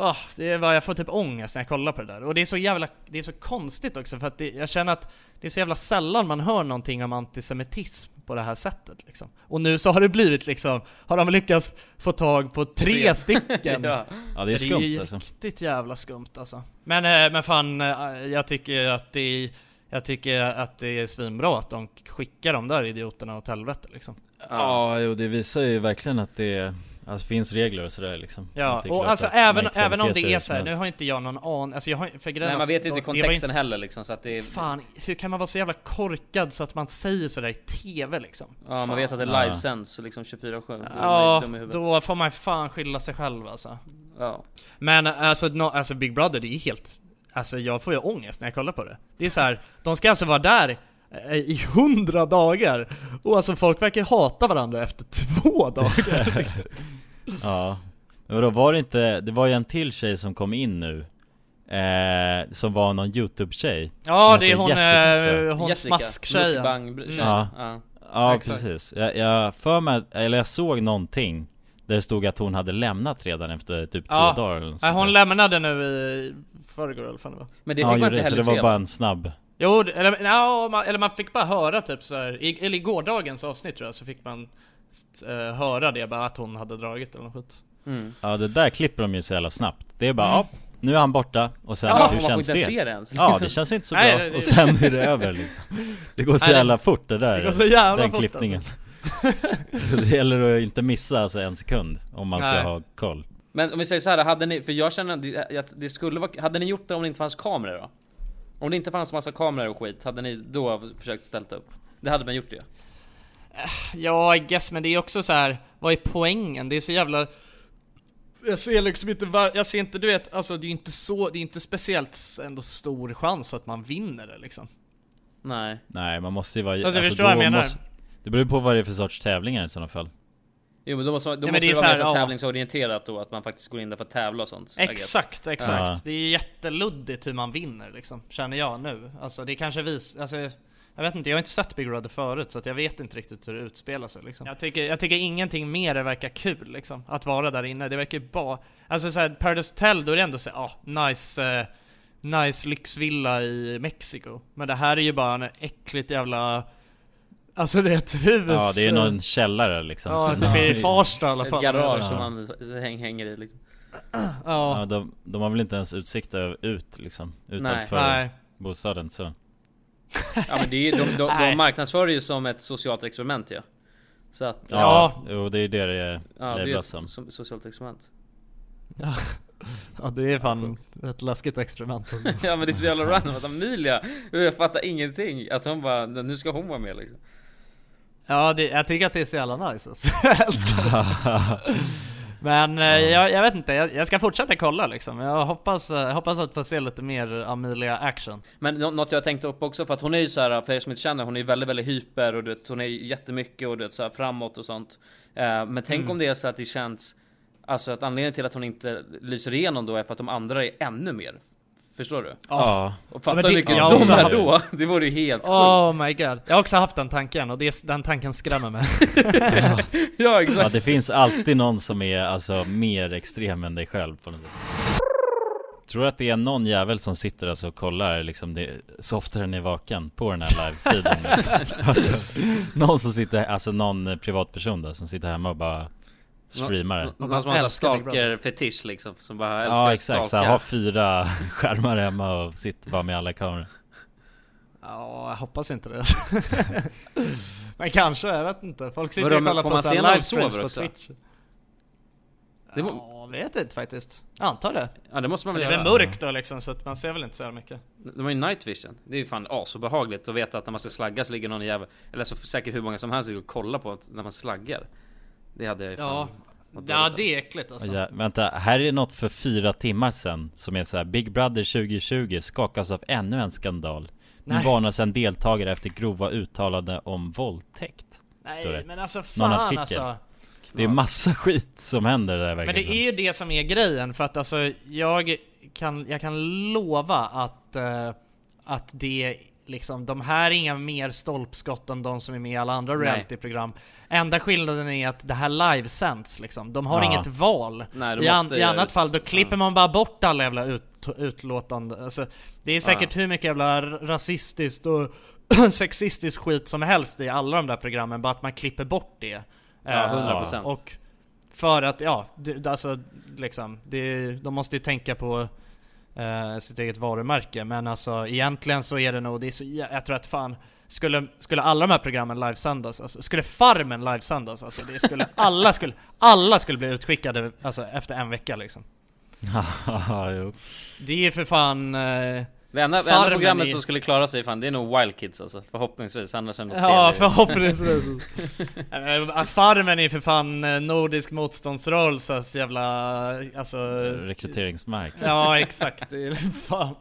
Åh, det är bara, jag får typ ångest när jag kollar på det där. Och det är så jävla, det är så konstigt också för att det, jag känner att det är så jävla sällan man hör någonting om antisemitism på det här sättet liksom. Och nu så har det blivit liksom, har de lyckats få tag på tre (laughs) stycken Ja. Ja, det är skumt, alltså. riktigt jävla skumt alltså. Men, eh, men fan, eh, jag tycker att det är, jag tycker att det är svinbra att de skickar de där idioterna åt helvete liksom. Ja, jo det visar ju verkligen att det alltså, finns regler och sådär liksom Ja, är och alltså man även, även om det är så här, nu har inte jag någon aning, alltså jag har för grejen Nej man vet inte kontexten heller liksom så att det är... Fan, hur kan man vara så jävla korkad så att man säger sådär i TV liksom? Ja man Fan. vet att det Ja. livesänds så liksom 24-7 Då är man Ja, dum i huvudet. då får man fan skylla sig själv alltså. Ja. Men alltså, no, alltså Big Brother, det är helt... Alltså jag får ju ångest när jag kollar på det. Det är så här, de ska alltså vara där i hundra dagar! Och alltså folk verkar hata varandra efter två dagar liksom. (laughs) Ja, men vadå var det inte, det var ju en till tjej som kom in nu eh, Som var någon youtube-tjej Ja, det är hon, Jessica, eh, hon smasktjejen. mukbang-tjejen. Ja, Ja. ja Exakt. precis jag, jag för mig, eller jag såg någonting Där det stod att hon hade lämnat redan efter typ Ja. två dagar eller sånt hon lämnade nu i förrgår eller vad fan det var. Men det Ja, fick man gjorde inte det, så heller det var bara en snabb Jo, eller, ja, man, eller man fick bara höra typ så här, i, eller i gårdagens avsnitt tror jag, så fick man eh, höra det bara att hon hade dragit eller något skit. Mm. Ja det där klipper de ju så jävla snabbt Det är bara, Mm. ja, nu är han borta och sen, Ja, hur känns inte det? se det ens. Ja det känns inte så bra, Nej, det- det- och sen är det över liksom Det går så Nej, jävla fort det där det går så jävla Den fort, klippningen (laughs) Det gäller att inte missa alltså en sekund om man ska Nej. ha koll Men om vi säger så här, hade ni, för jag känner att det, att det skulle vara, hade ni gjort det om det inte fanns kameror då? Om det inte fanns massa kameror och skit, hade ni då försökt ställt upp? Det hade man gjort det Ja, I guess, men det är också så här. vad är poängen? Det är så jävla... Jag ser liksom inte var... Jag ser inte, du vet, alltså det är inte så, det är inte speciellt ändå stor chans att man vinner det liksom. Nej Nej man måste ju vara Alltså, förstår vad jag menar? måste- Det beror på vad det är för sorts tävlingar i sådana fall Jo men då måste, då men måste det vara så här, mer så ja. tävlingsorienterat då, att man faktiskt går in där för att tävla och sånt. Exakt, exakt. Ja. Det är jätteluddigt hur man vinner liksom, känner jag nu. Alltså det kanske vis... Alltså, jag vet inte, jag har inte sett Big Brother förut så att jag vet inte riktigt hur det utspelar sig liksom. Jag tycker, jag tycker ingenting mer det verkar kul liksom, att vara där inne. Det verkar bara... Alltså såhär, Paradise Hotel, då är det ändå så ah, nice... Eh, nice lyxvilla i Mexiko. Men det här är ju bara en äckligt jävla... Alltså det är ett hus... Ja det är någon källare liksom Ja, typ i Farsta i alla Ett fall. garage Ja. som man häng, hänger i liksom Ja. Ja, de, de har väl inte ens utsikt över- ut liksom Utanför Nej. bostaden så Ja men det är, de, de, Nej. de marknadsför det ju som ett socialt experiment ja Så att Ja, Ja. jo det är det det är Ja, det är ett som som socialt experiment Ja det är fan ett läskigt experiment. (laughs) Ja men det är så jävla random att Amelia, jag fattar ingenting Att hon bara, nu ska hon vara med liksom Ja, det, jag tycker att det är så jävla nice alltså. (laughs) Jag älskar det. (laughs) Men eh, jag, jag vet inte, jag, jag ska fortsätta kolla liksom. Jag hoppas, eh, hoppas att få se lite mer Amelia action. Men nå- något jag tänkte upp också, för att hon är ju så här, för er som inte känner, hon är ju väldigt, väldigt hyper och du vet, hon är jättemycket och du vet, så här framåt och sånt. Eh, men tänk Mm. om det är så att det känns, alltså att anledningen till att hon inte lyser igenom då är för att de andra är ännu mer. Förstår du? Ja, Och fatta hur mycket jag de är då! Det vore ju helt sjukt. Oh my god. Jag har också haft den tanken och det, den tanken skrämmer mig. ja (laughs) ja exakt. det finns alltid någon som är alltså mer extrem än dig själv på något sätt Tror du att det är någon jävel som sitter alltså och kollar liksom det, så ofta den är vaken på den här live-feeden liksom. (laughs) alltså, Någon som sitter, alltså någon privatperson då som sitter hemma och bara streamar det Någon som har en stalker-fetisch liksom, som bara älskar Ja exakt, så här, ha fyra (laughs) skärmar hemma och sitter bara med alla kameror Ja, jag hoppas inte det. (laughs) Men kanske, jag vet inte. Folk sitter och kollar får på man så se här när de livestreams på? Twitch. Det var- Ja, vet inte faktiskt. Jag antar det. Ja det måste man väl det är väl göra? mörkt då liksom, så att man ser väl inte så här mycket. De har ju night vision. Det är ju fan asobehagligt att veta att när man ska slagga så ligger någon jävel, eller så säkert hur många som helst ligger och kollar på när man slaggar. Det hade jag ju Ja, ja det är äckligt alltså. Ja, vänta, här är något för fyra timmar sedan som är så här Big Brother 2020 skakas av ännu en skandal Nu varnas en deltagare efter grova uttalanden om våldtäkt Nej men alltså Någon fan artikel. alltså. Det är massa skit som händer där Men det är ju det som är grejen för att alltså jag kan, jag kan lova att, eh, att det liksom, de här är inga mer stolpskott än de som är med i alla andra realityprogram. Enda skillnaden är att det här livesänds liksom. De har Ja. inget val. Nej, I, an, I annat fall då klipper man bara bort alla jävla ut, utlåtande. Alltså, det är säkert hur mycket jävla rasistiskt och (clears throat) sexistisk skit som helst i alla de där programmen, bara att man klipper bort det. Ja, Eh, 100%. Och för att, ja, det, alltså liksom, det, de måste ju tänka på eh, sitt eget varumärke. Men alltså egentligen så är det nog, det är så, jag tror att fan skulle, skulle alla de här programmen livesändas, alltså, skulle Farmen livesändas, alltså det skulle, (laughs) alla skulle, alla skulle bli utskickade alltså, efter en vecka liksom. (laughs) Det är ju för fan... Eh, Det enda, det enda programmet i- som skulle klara sig fan, det är nog Wild Kids alltså, förhoppningsvis, annars är det något Ja, fel förhoppningsvis. (laughs) Eh, Farmen är för fan eh, Nordisk motståndsrörelses jävla, alltså... Rekryteringsmark. Ja, exakt. Det är fan...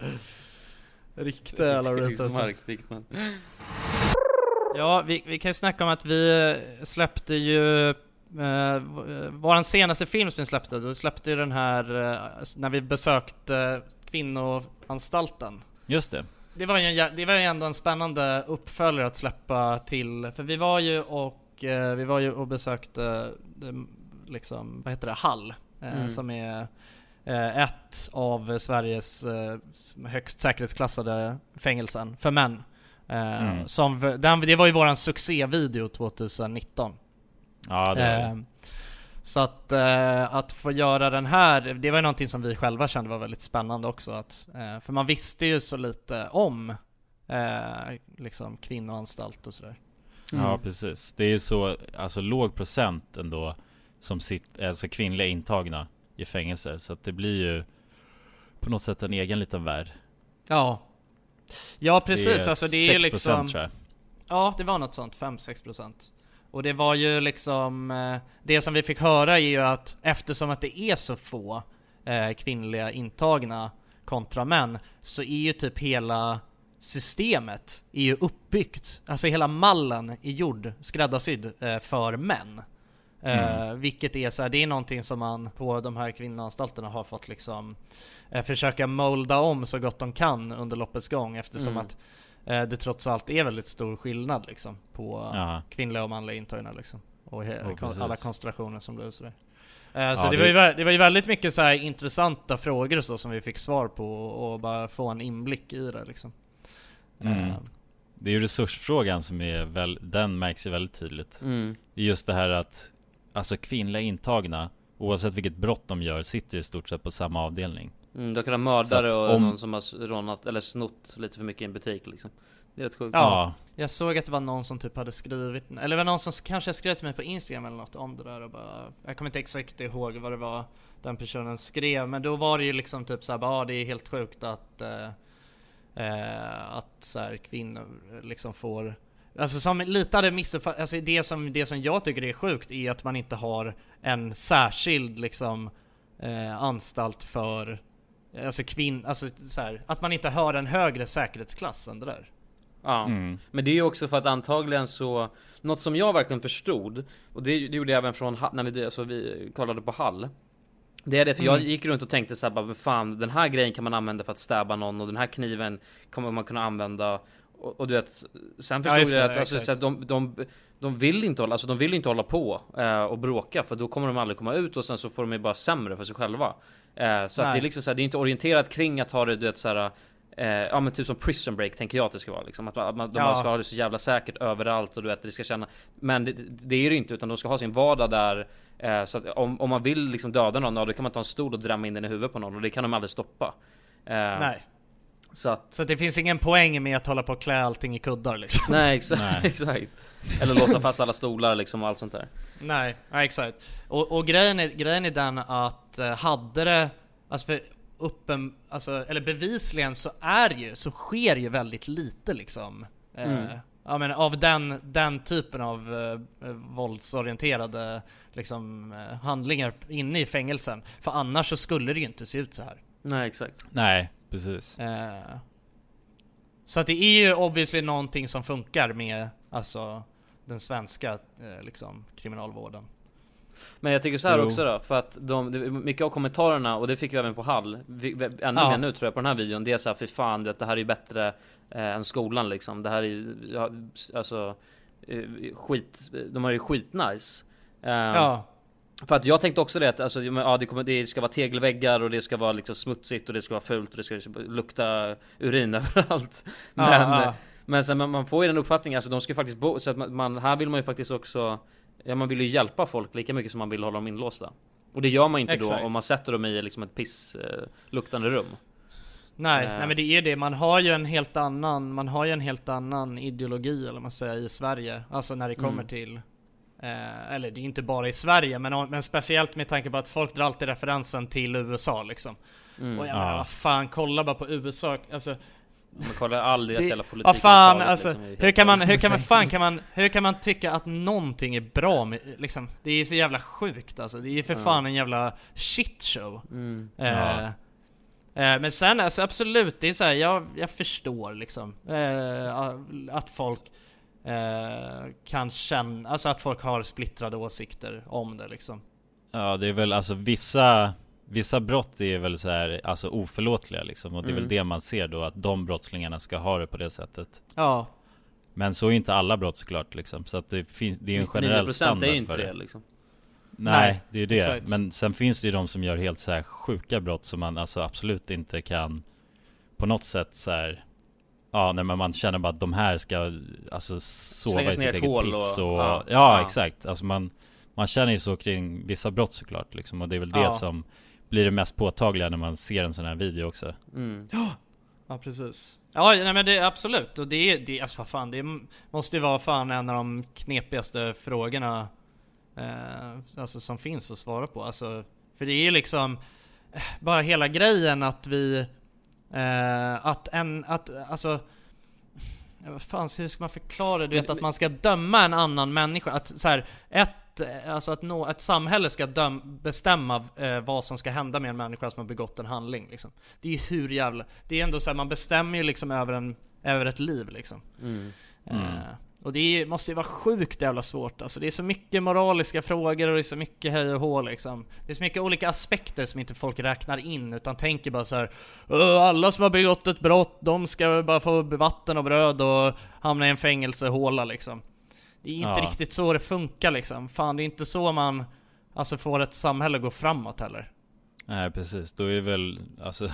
Riktiga jävla Rekryteringsmark, fick man. Ja, vi, vi kan ju snacka om att vi släppte ju eh, våran senaste film som vi släppte, då släppte ju den här eh, när vi besökte kvinnoanstalten. Just det. Det var ju, en, det var ju ändå en spännande uppföljare att släppa till, för vi var ju och, eh, vi var ju och besökte, eh, liksom, vad heter det, Hall, eh, Mm. som är ett av Sveriges högst säkerhetsklassade fängelsen för män. Mm. som, den, det var ju våran succévideo 2019. Ja, det var det. Så att, eh, att få göra den här, det var ju någonting som vi själva kände var väldigt spännande också. Att, eh, för man visste ju så lite om eh, liksom kvinnoanstalt och sådär. Ja precis. Det är ju så, alltså låg procent ändå som sitt, alltså kvinnliga intagna i fängelser. Så att det blir ju på något sätt en egen liten värld. Ja. Ja precis, Det är alltså det är ju 6% liksom... tror jag. Ja, det var något sånt, 5-6% Och det var ju liksom, eh, det som vi fick höra är ju att eftersom att det är så få eh, kvinnliga intagna kontra män, så är ju typ hela systemet är ju uppbyggt, alltså hela mallen är gjord, skräddarsydd eh, för män. Mm. vilket är så här, det är någonting som man på de här kvinnoanstalterna har fått liksom eh, försöka molda om så gott de kan under loppets gång eftersom Mm. att det trots allt är väldigt stor skillnad liksom på Ja. kvinnliga och manliga intagna liksom. Och he- Ja, kon- precis. alla konstellationer som blir sådär. Eh, så Ja, det, det- var ju, det var ju väldigt mycket så här intressanta frågor så som vi fick svar på och bara få en inblick i det liksom. Mm. Eh, Det är ju resursfrågan som är väl, den märks ju väldigt tydligt. Mm. Det är just det här att, alltså kvinnliga intagna, oavsett vilket brott de gör, sitter i stort sett på samma avdelning. Mm, då kan ha Så att mördare och om- någon som har rånat eller snott lite för mycket i en butik liksom. Det är rätt sjukt. Ja, jag såg att det var någon som typ hade skrivit, eller det var någon som kanske skrev till mig på Instagram eller något om det där och bara Jag kommer inte exakt ihåg vad det var den personen skrev men då var det ju liksom typ såhär bara, ah, det är helt sjukt att eh, eh, Att så här, kvinnor liksom får Alltså som lite hade missuppfattat, alltså det som, det som jag tycker är sjukt är att man inte har en särskild liksom eh, anstalt för Alltså kvinn, alltså så här, att man inte har en högre säkerhetsklass än det där. Ja, Mm. men det är ju också för att antagligen så Något som jag verkligen förstod Och det, det gjorde jag även från när vi, alltså, vi kollade på Hall Det är det, för jag Mm. gick runt och tänkte såhär bara, "Men fan den här grejen kan man använda för att stäba någon och den här kniven kommer man kunna använda Och, och du vet Sen förstod det, jag att alltså, så att de, de, de vill inte hålla, alltså de vill inte hålla på eh, och bråka för då kommer de aldrig komma ut och sen så får de ju bara sämre för sig själva eh, Så att det är liksom så här, det är inte orienterat kring att ha det du vet såhär Eh, ja men typ som prison break tänker jag att det ska vara liksom. Att man, de Ja. ska ha det så jävla säkert överallt och du vet det ska känna Men det, det är det inte utan de ska ha sin vardag där eh, Så att om, om man vill liksom döda någon, ja, då kan man ta en stol och drämma in den i huvudet på någon och det kan de aldrig stoppa eh, Nej. Så att Så det finns ingen poäng med att hålla på och klä allting i kuddar liksom. (laughs) Nej exakt, Nej. (laughs) exakt Eller låsa fast alla stolar liksom och allt sånt där Nej, nej exakt. Och, och grejen, är, grejen är den att eh, hade det, alltså för uppen, alltså, eller bevisligen så är ju, så sker ju väldigt lite liksom. Eh, Mm. ja, men av den, den typen av eh, våldsorienterade liksom, eh, handlingar inne i fängelsen. För annars så skulle det ju inte se ut så här. Nej exakt Nej, precis. Eh, så att det är ju obviously någonting som funkar med alltså den svenska eh, liksom, kriminalvården. Men jag tycker så här Jo. också då, för att de, mycket av kommentarerna, och det fick vi även på Hall, vi, vi, ännu Ja. mer nu tror jag på den här videon, det är så här, för fan det, det här är ju bättre eh, än skolan liksom. Det här är ju, alltså, eh, skit, de har ju skitnice. Eh, Ja. För att jag tänkte också det att alltså, ja, det, kommer, det ska vara tegelväggar och det ska vara liksom smutsigt och det ska vara fult och det ska lukta urin (laughs) överallt. Men, ja. Men sen man, man får ju den uppfattningen, alltså de ska ju faktiskt bo, så att man, man, här vill man ju faktiskt också Ja man vill ju hjälpa folk lika mycket som man vill hålla dem inlåsta Och det gör man inte Exakt. då om man sätter dem i liksom ett piss eh, rum Nej, Eh. nej men det är det, man har ju en helt annan, man har ju en helt annan ideologi eller man säger i Sverige. Alltså när det kommer Mm. till Eh, eller det är inte bara i Sverige, men, men speciellt med tanke på att folk drar alltid referensen till USA liksom. Mm. Och jag Ja. menar, vad fan, kolla bara på USA, alltså Man kollar all deras jävla politik Vad fan, överhuvudtaget, alltså, liksom, hur kan man, hur kan man, fan kan man, hur kan man tycka att någonting är bra med, liksom, det är så jävla sjukt alltså, det är ju för Ja. fan en jävla shitshow. Mm. Eh, Ja. eh, men sen alltså absolut, det är så här, jag, jag förstår liksom, eh, att folk eh, kan känna, alltså att folk har splittrade åsikter om det liksom. Ja det är väl alltså vissa Vissa brott är väl så här, alltså oförlåtliga liksom och det är Mm. väl det man ser då att de brottslingarna ska ha det på det sättet Ja. Men så är inte alla brott såklart liksom så att det finns, det är ju en 99% generell är standard ju inte för det, liksom. Nej, Nej, det är ju det. exakt. Men sen finns det ju de som gör helt så här sjuka brott som man alltså absolut inte kan På något sätt så här. Ja, nej men man känner bara att de här ska alltså sova Slängas i sitt eget hål piss och, och- ja, ja, ja. exakt. Alltså man Man känner ju så kring vissa brott såklart liksom och det är väl det Ja. som Blir det mest påtagliga när man ser en sån här video också Mm. Ja, ja precis. Ja, nej men det är absolut. Och det är, det, alltså vad fan, det måste ju vara fan en av de knepigaste frågorna eh, alltså som finns att svara på. Alltså, för det är ju liksom eh, bara hela grejen att vi, eh, att en, att alltså vad fan, hur ska man förklara det? Du vet att man ska döma en annan människa, att så här, ett, eh, alltså att nå, ett samhälle ska döm, bestämma eh, vad som ska hända med en människa som har begått en handling liksom. Det är ju hur jävla, det är ändå så här, man bestämmer ju liksom över en, över ett liv liksom. Mm. Mm. Eh, och det måste ju vara sjukt jävla svårt alltså. Det är så mycket moraliska frågor och det är så mycket hej och hå liksom. Det är så mycket olika aspekter som inte folk räknar in utan tänker bara så här. "Åh, Alla som har begått ett brott, de ska bara få vatten och bröd och hamna i en fängelsehåla liksom. Det är inte Ja. riktigt så det funkar liksom. Fan, det är inte så man alltså får ett samhälle att gå framåt heller. Nej precis, då är väl alltså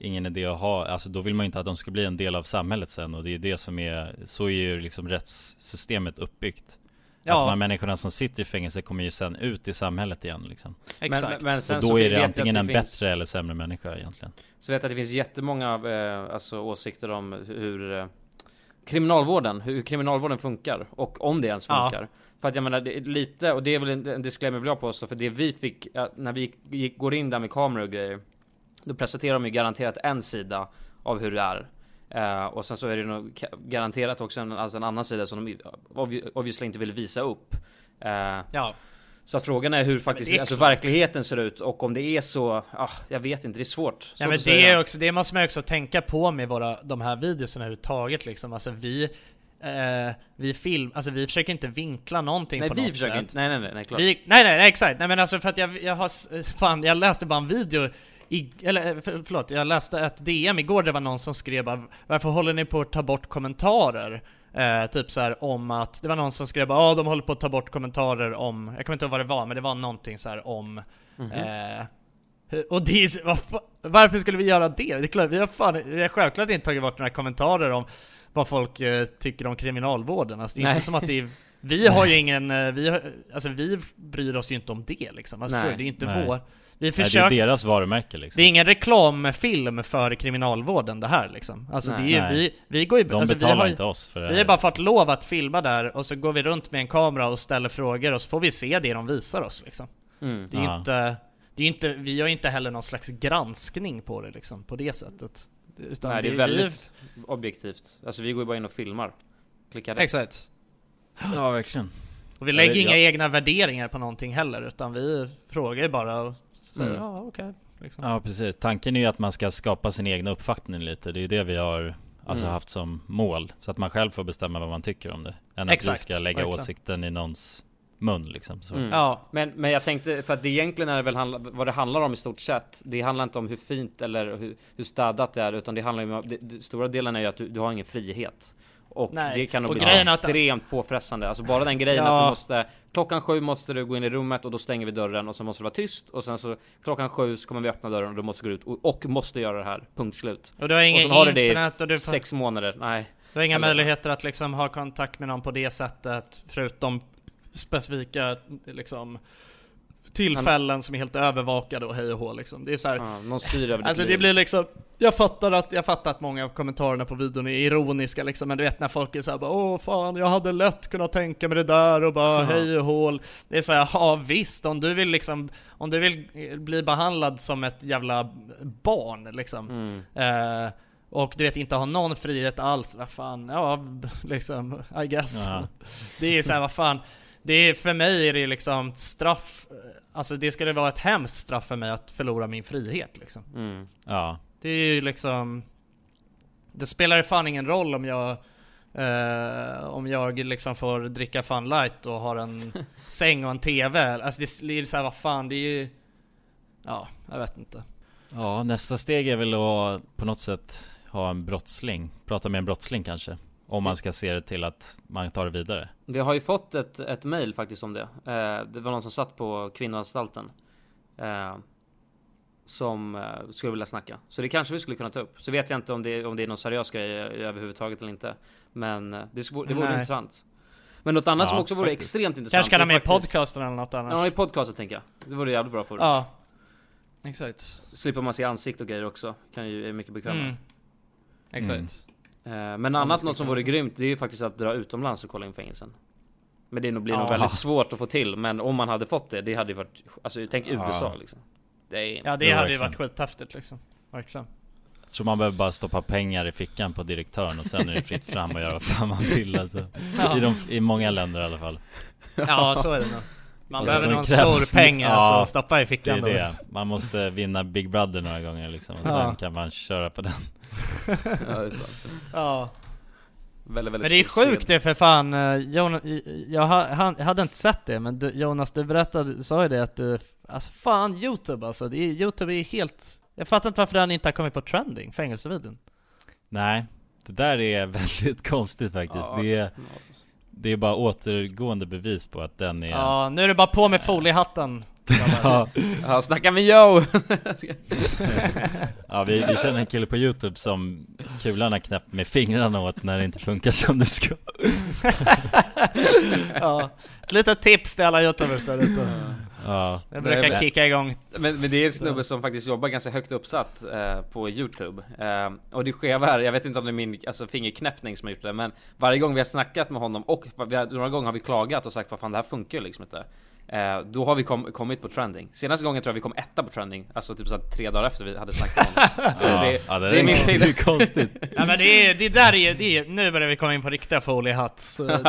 Ingen idé att ha, alltså då vill man ju inte att de ska bli en del av samhället sen och det är det som är Så är ju liksom rättssystemet uppbyggt Ja. Att de här människorna som sitter i fängelse kommer ju sen ut i samhället igen liksom Exakt. men sen och så då vet är det antingen att en det finns- bättre eller sämre människa egentligen Så vet jag att det finns jättemånga eh, alltså, åsikter om hur eh, Kriminalvården, hur kriminalvården funkar och om det ens Ja. funkar. För att jag menar, det är lite, och det är väl en, en disclaimer vill jag påstå, för det vi fick, ja, när vi gick, går in där med kameror och grejer, då presenterar de ju garanterat en sida av hur det är. Eh, och sen så är det nog garanterat också en, alltså en annan sida som de obvi- obviously inte vill visa upp. Eh, Ja. Så att frågan är hur faktiskt, är alltså verkligheten ser ut och om det är så, ah, jag vet inte, det är svårt. Ja men det, är också, det måste man också tänka på med våra, de här videorna överhuvudtaget liksom. Alltså vi, eh, vi film, alltså vi försöker inte vinkla någonting Nej på vi något försöker sätt. inte, nej nej nej, nej klart. Vi, nej, nej nej exakt, nej men alltså för att jag, jag har, fan jag läste bara en video i, eller eh, för, förlåt, jag läste ett DM igår det var någon som skrev bara, Varför håller ni på att ta bort kommentarer? Eh, typ så här om att, det var någon som skrev bara ja de håller på att ta bort kommentarer om, jag kommer inte ihåg vad det var men det var någonting så här om Mhm. eh, hur- och det är, fa- varför skulle vi göra det? Det är klart, vi har fan, vi har självklart inte tagit bort några kommentarer om vad folk eh, tycker om kriminalvården. Alltså det är Nej. inte som att det är, vi (laughs) har ju ingen, eh, vi har, alltså vi bryr oss ju inte om det liksom. Alltså, Nej. det är inte Nej. vår, vi Nej, det försöker, är deras varumärke liksom det är ingen reklamfilm för kriminalvården det här liksom. Alltså Nej. det är ju, vi, vi går ju, De alltså, vi betalar har, ju- inte oss för det vi har bara fått lov att filma där och så går vi runt med en kamera och ställer frågor och så får vi se det de visar oss liksom. Mm. Det är ju inte, det är inte, vi har ju inte heller någon slags granskning på det liksom, på det sättet. Utan Nej det är vi- väldigt objektivt. Alltså vi går ju bara in och filmar. Klickar rätt. Exakt. Ja verkligen Och vi lägger Ja, inga ja. egna värderingar på någonting heller, utan vi frågar ju bara och säger Mm. ja okej. liksom. Ja precis, tanken är ju att man ska skapa sin egna uppfattning lite Det är ju det vi har alltså Mm. haft som mål Så att man själv får bestämma vad man tycker om det Än Exakt, att vi ska lägga verkligen. åsikten i någons mun liksom så. Mm. Ja. Men, men jag tänkte, för att det egentligen är det väl handla, vad det handlar om i stort sett. Det handlar inte om hur fint eller hur, hur städat det är, utan det handlar ju om, det, det, stora delen är ju att du, du har ingen frihet. Och Nej. det kan nog Och bli är att- extremt påfrestande. Alltså bara den grejen Ja. att du måste, klockan sju måste du gå in i rummet och då stänger vi dörren och så måste det vara tyst och sen så klockan sju så kommer vi öppna dörren och då måste du gå ut och, och måste göra det här, punkt slut. Och du har sen har du det internet och du får... sex månader, nej. Du har inga Eller- möjligheter att liksom ha kontakt med någon på det sättet förutom specifika liksom tillfällen som är helt övervakade och hej och hå liksom. Det är så här, Ja, någon styr över Alltså det liv. blir liksom, jag fattar att, jag fattar att många av kommentarerna på videon är ironiska liksom, men du vet när folk är såhär bara Åh fan, jag hade lätt kunnat tänka mig det där och bara hej och hål Det är såhär, ja visst, om du vill liksom, om du vill eh, bli behandlad som ett jävla barn liksom Mm. eh, och du vet inte ha någon frihet alls, vad fan, ja (laughs) liksom, I guess Ja. Det är såhär, vad fan Det är, för mig är det liksom straff Alltså det skulle vara ett hemskt straff för mig att förlora min frihet liksom Mm. Ja. Det är ju liksom Det spelar fan ingen roll om jag eh, Om jag liksom får dricka Fun Light och har en (laughs) säng och en TV Alltså det blir såhär, vad fan det är ju Ja, jag vet inte Ja, nästa steg är väl att på något sätt ha en brottsling, prata med en brottsling kanske. Om man ska se det till att man tar det vidare. Vi har ju fått ett, ett mail faktiskt om det. Eh, det var någon som satt på kvinnoanstalten. Eh, som eh, skulle vilja snacka. Så det kanske vi skulle kunna ta upp. Så vet jag inte om det, om det är någon seriös grej överhuvudtaget eller inte. Men eh, det, vore- det vore Nej. intressant. Men något annat Ja, som också vore faktiskt. extremt intressant. Kanske kan ha med faktiskt- podcasten eller något annat Ja, i podcasten tänker jag. Det vore jävligt bra för Ja Exakt Slipper man se ansikt och grejer också. Kan ju, är mycket bekvämare. mm. Exakt Eh, men annat något som vore grymt, det är ju faktiskt att dra utomlands och kolla in fängelsen. Men det nog blir nog Ja. väldigt svårt att få till. Men om man hade fått det, det hade ju varit, alltså tänk Ja. USA liksom. Det är, Ja det Ja, hade ju varit skithäftigt liksom Verkligen Jag tror man behöver bara stoppa pengar i fickan på direktören och sen är det fritt fram och göra vad fan man vill alltså. (laughs) Ja. I, de, I många länder i alla fall. Ja så är det nog Man Och behöver det någon stor peng alltså, Ja, att stoppa i Det fickan är då. det. Man måste vinna Big Brother några gånger liksom och sen Ja. kan man köra på den. ja, det är sant. Ja Väldigt, väldigt Men det är sjukt scen. det för fan, eh, Jonas, jag, ha- han, jag hade inte sett det men du, Jonas du berättade, sa ju det att eh, Alltså fan Youtube alltså, det är, Youtube är helt Jag fattar inte varför den inte har kommit på trending, fängelsevideon Nej, det där är (laughs) väldigt konstigt faktiskt. Ja, det, är. Det är bara återgående bevis på att den är... Ja, nu är det bara på med foliehatten. (laughs) Ja, Ja, snacka med Joe! (laughs) ja vi, vi känner en kille på Youtube som kulan har knäppt med fingrarna åt när det inte funkar som det ska. (laughs) Ja, ett litet tips till alla youtubers där ute Ja, Det brukar Nej, men- kicka igång Men, men det är en snubbe som faktiskt jobbar ganska högt uppsatt eh, på Youtube. Eh, och det skeva här, jag vet inte om det är min alltså, fingerknäppning som har gjort det, men varje gång vi har snackat med honom och vi har, några gånger har vi klagat och sagt vad fan det här funkar ju liksom inte. Eh, då har vi kom, kommit på trending. Senaste gången tror jag vi kom etta på trending, alltså typ så här tre dagar efter vi hade snackat honom. (laughs) Så ja, det, ja, det, det är min det är tid. konstigt. (laughs) Ja men det är, det där är, det är, nu börjar vi komma in på riktiga foliehats (laughs) jo men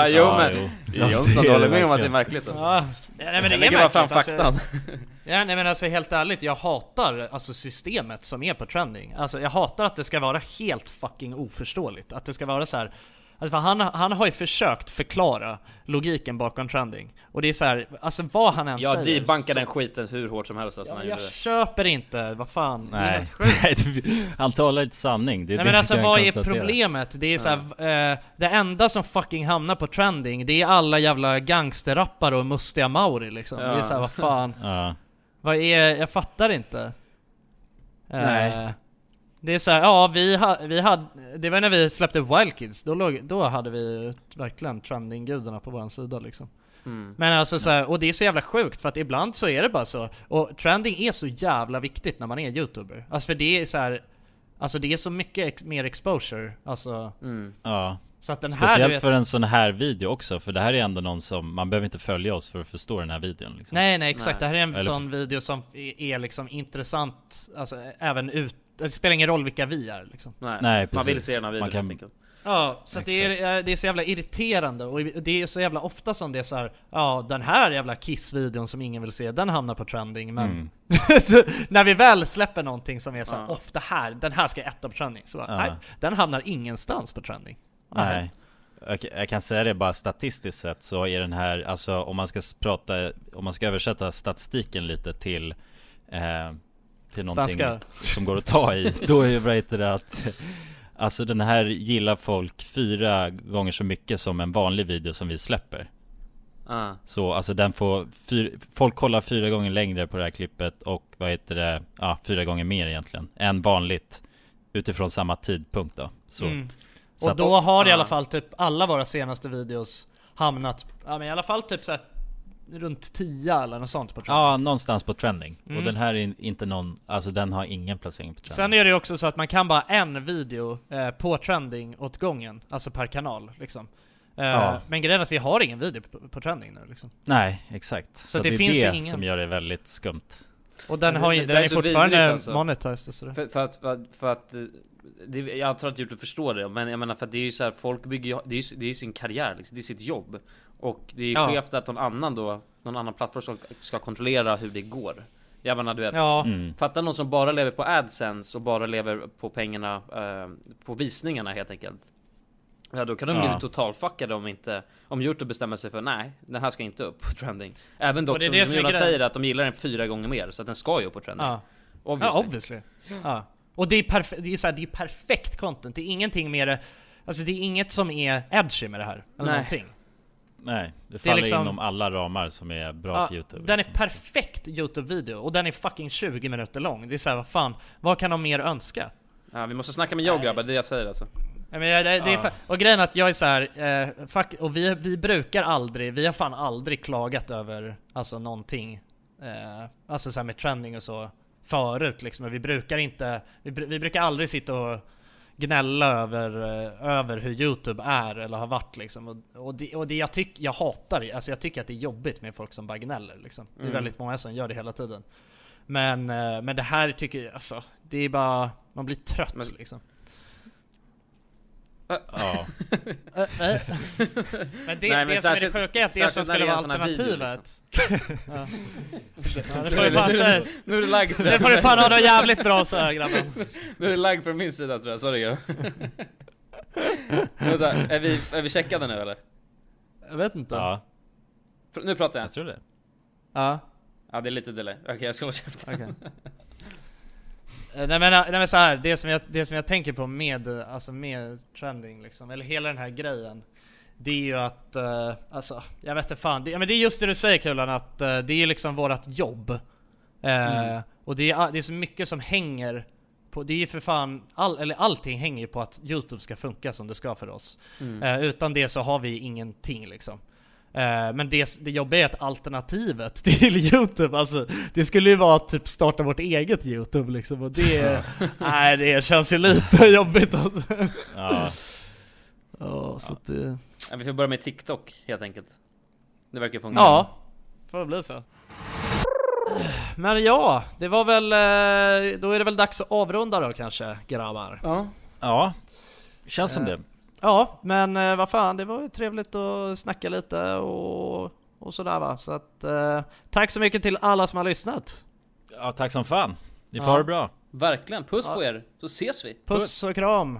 jo. det är Ja, Jonsson, det du håller det med om att det är verkligen. märkligt alltså. ja, nej men det är bara fram märkligt, alltså. faktan. (laughs) Ja nej men alltså helt ärligt, jag hatar alltså systemet som är på trending. Alltså jag hatar att det ska vara helt fucking oförståeligt. Att det ska vara så här. Alltså, för han, han har ju försökt förklara logiken bakom trending. Och det är så här, alltså vad han än Jag säger. debankar så- den skiten hur hårt som helst alltså, Ja, jag gjorde köper inte, vad fan. Nej, (laughs) han talar inte sanning. Det är Nej det men alltså vad är problemet? Det är så här, eh, det enda som fucking hamnar på trending, det är alla jävla gangsterrappare och mustiga mauri liksom. Det är Ja. så här, vad fan. (laughs) Ja, Vad är, jag fattar inte. Eh, Nej. Det är så här, ja vi, ha, vi hade, det var när vi släppte Wild Kids, då, låg, då hade vi verkligen trending-gudarna på vår sida liksom. Mm. Men alltså så här, och det är så jävla sjukt för att ibland så är det bara så. Och trending är så jävla viktigt när man är youtuber. Alltså för det är så här. Alltså det är så mycket ex- mer exposure, alltså. Mm. ja. Så att den här, Speciellt vet, för en sån här video också, för det här är ändå någon som, man behöver inte följa oss för att förstå den här videon liksom. Nej nej exakt, Nej. det här är en Eller- sån video som är, är liksom intressant, alltså även ut, det spelar ingen roll vilka vi är liksom. Nej, Nej, man vill precis. se här videon Man kan- enkelt. Ja, så att det, är, eh, det är så jävla irriterande och det är så jävla ofta som det är så här. Ja, den här jävla Kiss-videon som ingen vill se, den hamnar på trending men Mm. (laughs) När vi väl släpper någonting som är så här, Ja. ofta här, den här ska etta på trending, så bara, Ja. nej, den hamnar ingenstans på trending Nej. Jag, jag kan säga det bara statistiskt sett så är den här, alltså om man ska prata, om man ska översätta statistiken lite till eh, Till någonting Svenska. som går att ta i, (laughs) då är vad heter det att Alltså den här gillar folk fyra gånger så mycket som en vanlig video som vi släpper Ah. Så alltså den får, fyr, folk kollar fyra gånger längre på det här klippet och vad heter det, ja fyra gånger mer egentligen än vanligt Utifrån samma tidpunkt då Så Mm. Så Och att- då har i Ja. alla fall typ alla våra senaste videos hamnat, ja men i alla fall typ såhär runt 10 eller något sånt på trending. Ja, någonstans på trending. Mm. Och den här är inte någon, alltså den har ingen placering på trending. Sen är det ju också så att man kan bara en video eh, på trending åt gången, alltså per kanal liksom. Eh, Ja. Men grejen är att vi har ingen video på, på trending nu liksom. Nej, exakt. Så, Så det det, finns är det ingen- som gör det väldigt skumt. Och den har ju, det den är, så fortfarande alltså. monetized så det. För, för att, för att, för att eh, det, jag tror att Youtube förstår det, men jag menar för att det är ju så här, folk bygger det är ju det är ju sin karriär liksom, det är sitt jobb. Och det är Ja. skevt att någon annan då, någon annan plattform ska, ska kontrollera hur det går. Jag menar du vet, Ja. Mm. fatta någon som bara lever på AdSense och bara lever på pengarna, eh, på visningarna helt enkelt. Ja då kan de Ja. bli totalfuckade om inte, om Youtube bestämmer sig för nej, den här ska inte upp på trending. Även dock Och det som, det Jonas säger att de gillar den fyra gånger mer, så att den ska ju upp på trending. Ja. Obviously. Ja, obviously. Ja. Och det är, perf- det är, så här, det är perfekt content, det är ingenting mer Alltså det är inget som är edgy med det här, eller Nej. någonting. Nej, det är faller liksom- inom alla ramar som är bra Ja, för Youtube. den är liksom. perfekt Youtube-video, och den är fucking 20 minuter lång. Det är såhär, vad fan, vad kan de mer önska? Ja, vi måste snacka med Joe grabbar, det är det jag säger alltså. Ja, men jag, det, det är och grejen är att jag är så här, eh, fuck, och vi, vi brukar aldrig, vi har fan aldrig klagat över alltså någonting, eh, alltså så här med trending och så förut liksom. Vi brukar inte, vi, vi brukar aldrig sitta och gnälla över, eh, över hur Youtube är eller har varit liksom. Och, och, det, och det jag tycker, jag hatar det, alltså jag tycker att det är jobbigt med folk som bara gnäller liksom. Det är Mm. väldigt många som gör det hela tiden. Men, eh, men det här tycker jag, alltså, det är bara, man blir trött Men- liksom. Ja. (laughs) Men det, Nej, men det som är det sjuka är att det som skulle det vara alternativet ja. (laughs) Ja, det Nu får är du det- fan nu är säga det- nu är det lagg tror Det jag. får du fan ha det jävligt bra så här grabben Nu är det lagg från min sida tror jag, sorry. Vänta, är vi, är vi checkade nu eller? Jag vet inte Ja, Nu pratar jag. jag tror det. Ja, Ja det är lite delay. Okej jag ska hålla käften. Eh, Nej men, nej men så här, det som jag, det som jag tänker på med, eh, alltså med trending liksom, eller hela den här grejen Det är ju att, eh, alltså, jag vet inte fan, det, ja, men det är just det du säger Kulan, att eh, det är liksom vårat jobb. Eh, Och det är, det är så mycket som hänger på, det är ju för fan, all, eller allting hänger ju på att Youtube ska funka som det ska för oss. Eh, Utan det så har vi ingenting liksom. Eh, Men det, det jobbiga är att alternativet (laughs) till Youtube, alltså det skulle ju vara att typ starta vårt eget Youtube liksom och det, (laughs) nej det känns ju lite (laughs) jobbigt att, Ja, Ja, så att det, Ja, vi får börja med TikTok helt enkelt. Det verkar funka. ja, får det bli så Men ja, det var väl, eh, då är det väl dags att avrunda då kanske grabbar Ja. ja. Känns som Eh, det. Ja, men eh, vad fan, det var ju trevligt att snacka lite och, och sådär va. Så att eh, tack så mycket till alla som har lyssnat. Ja, tack som fan. Ni får Ja. ha det bra. Verkligen. Puss Ja. på er, så ses vi. Puss och kram.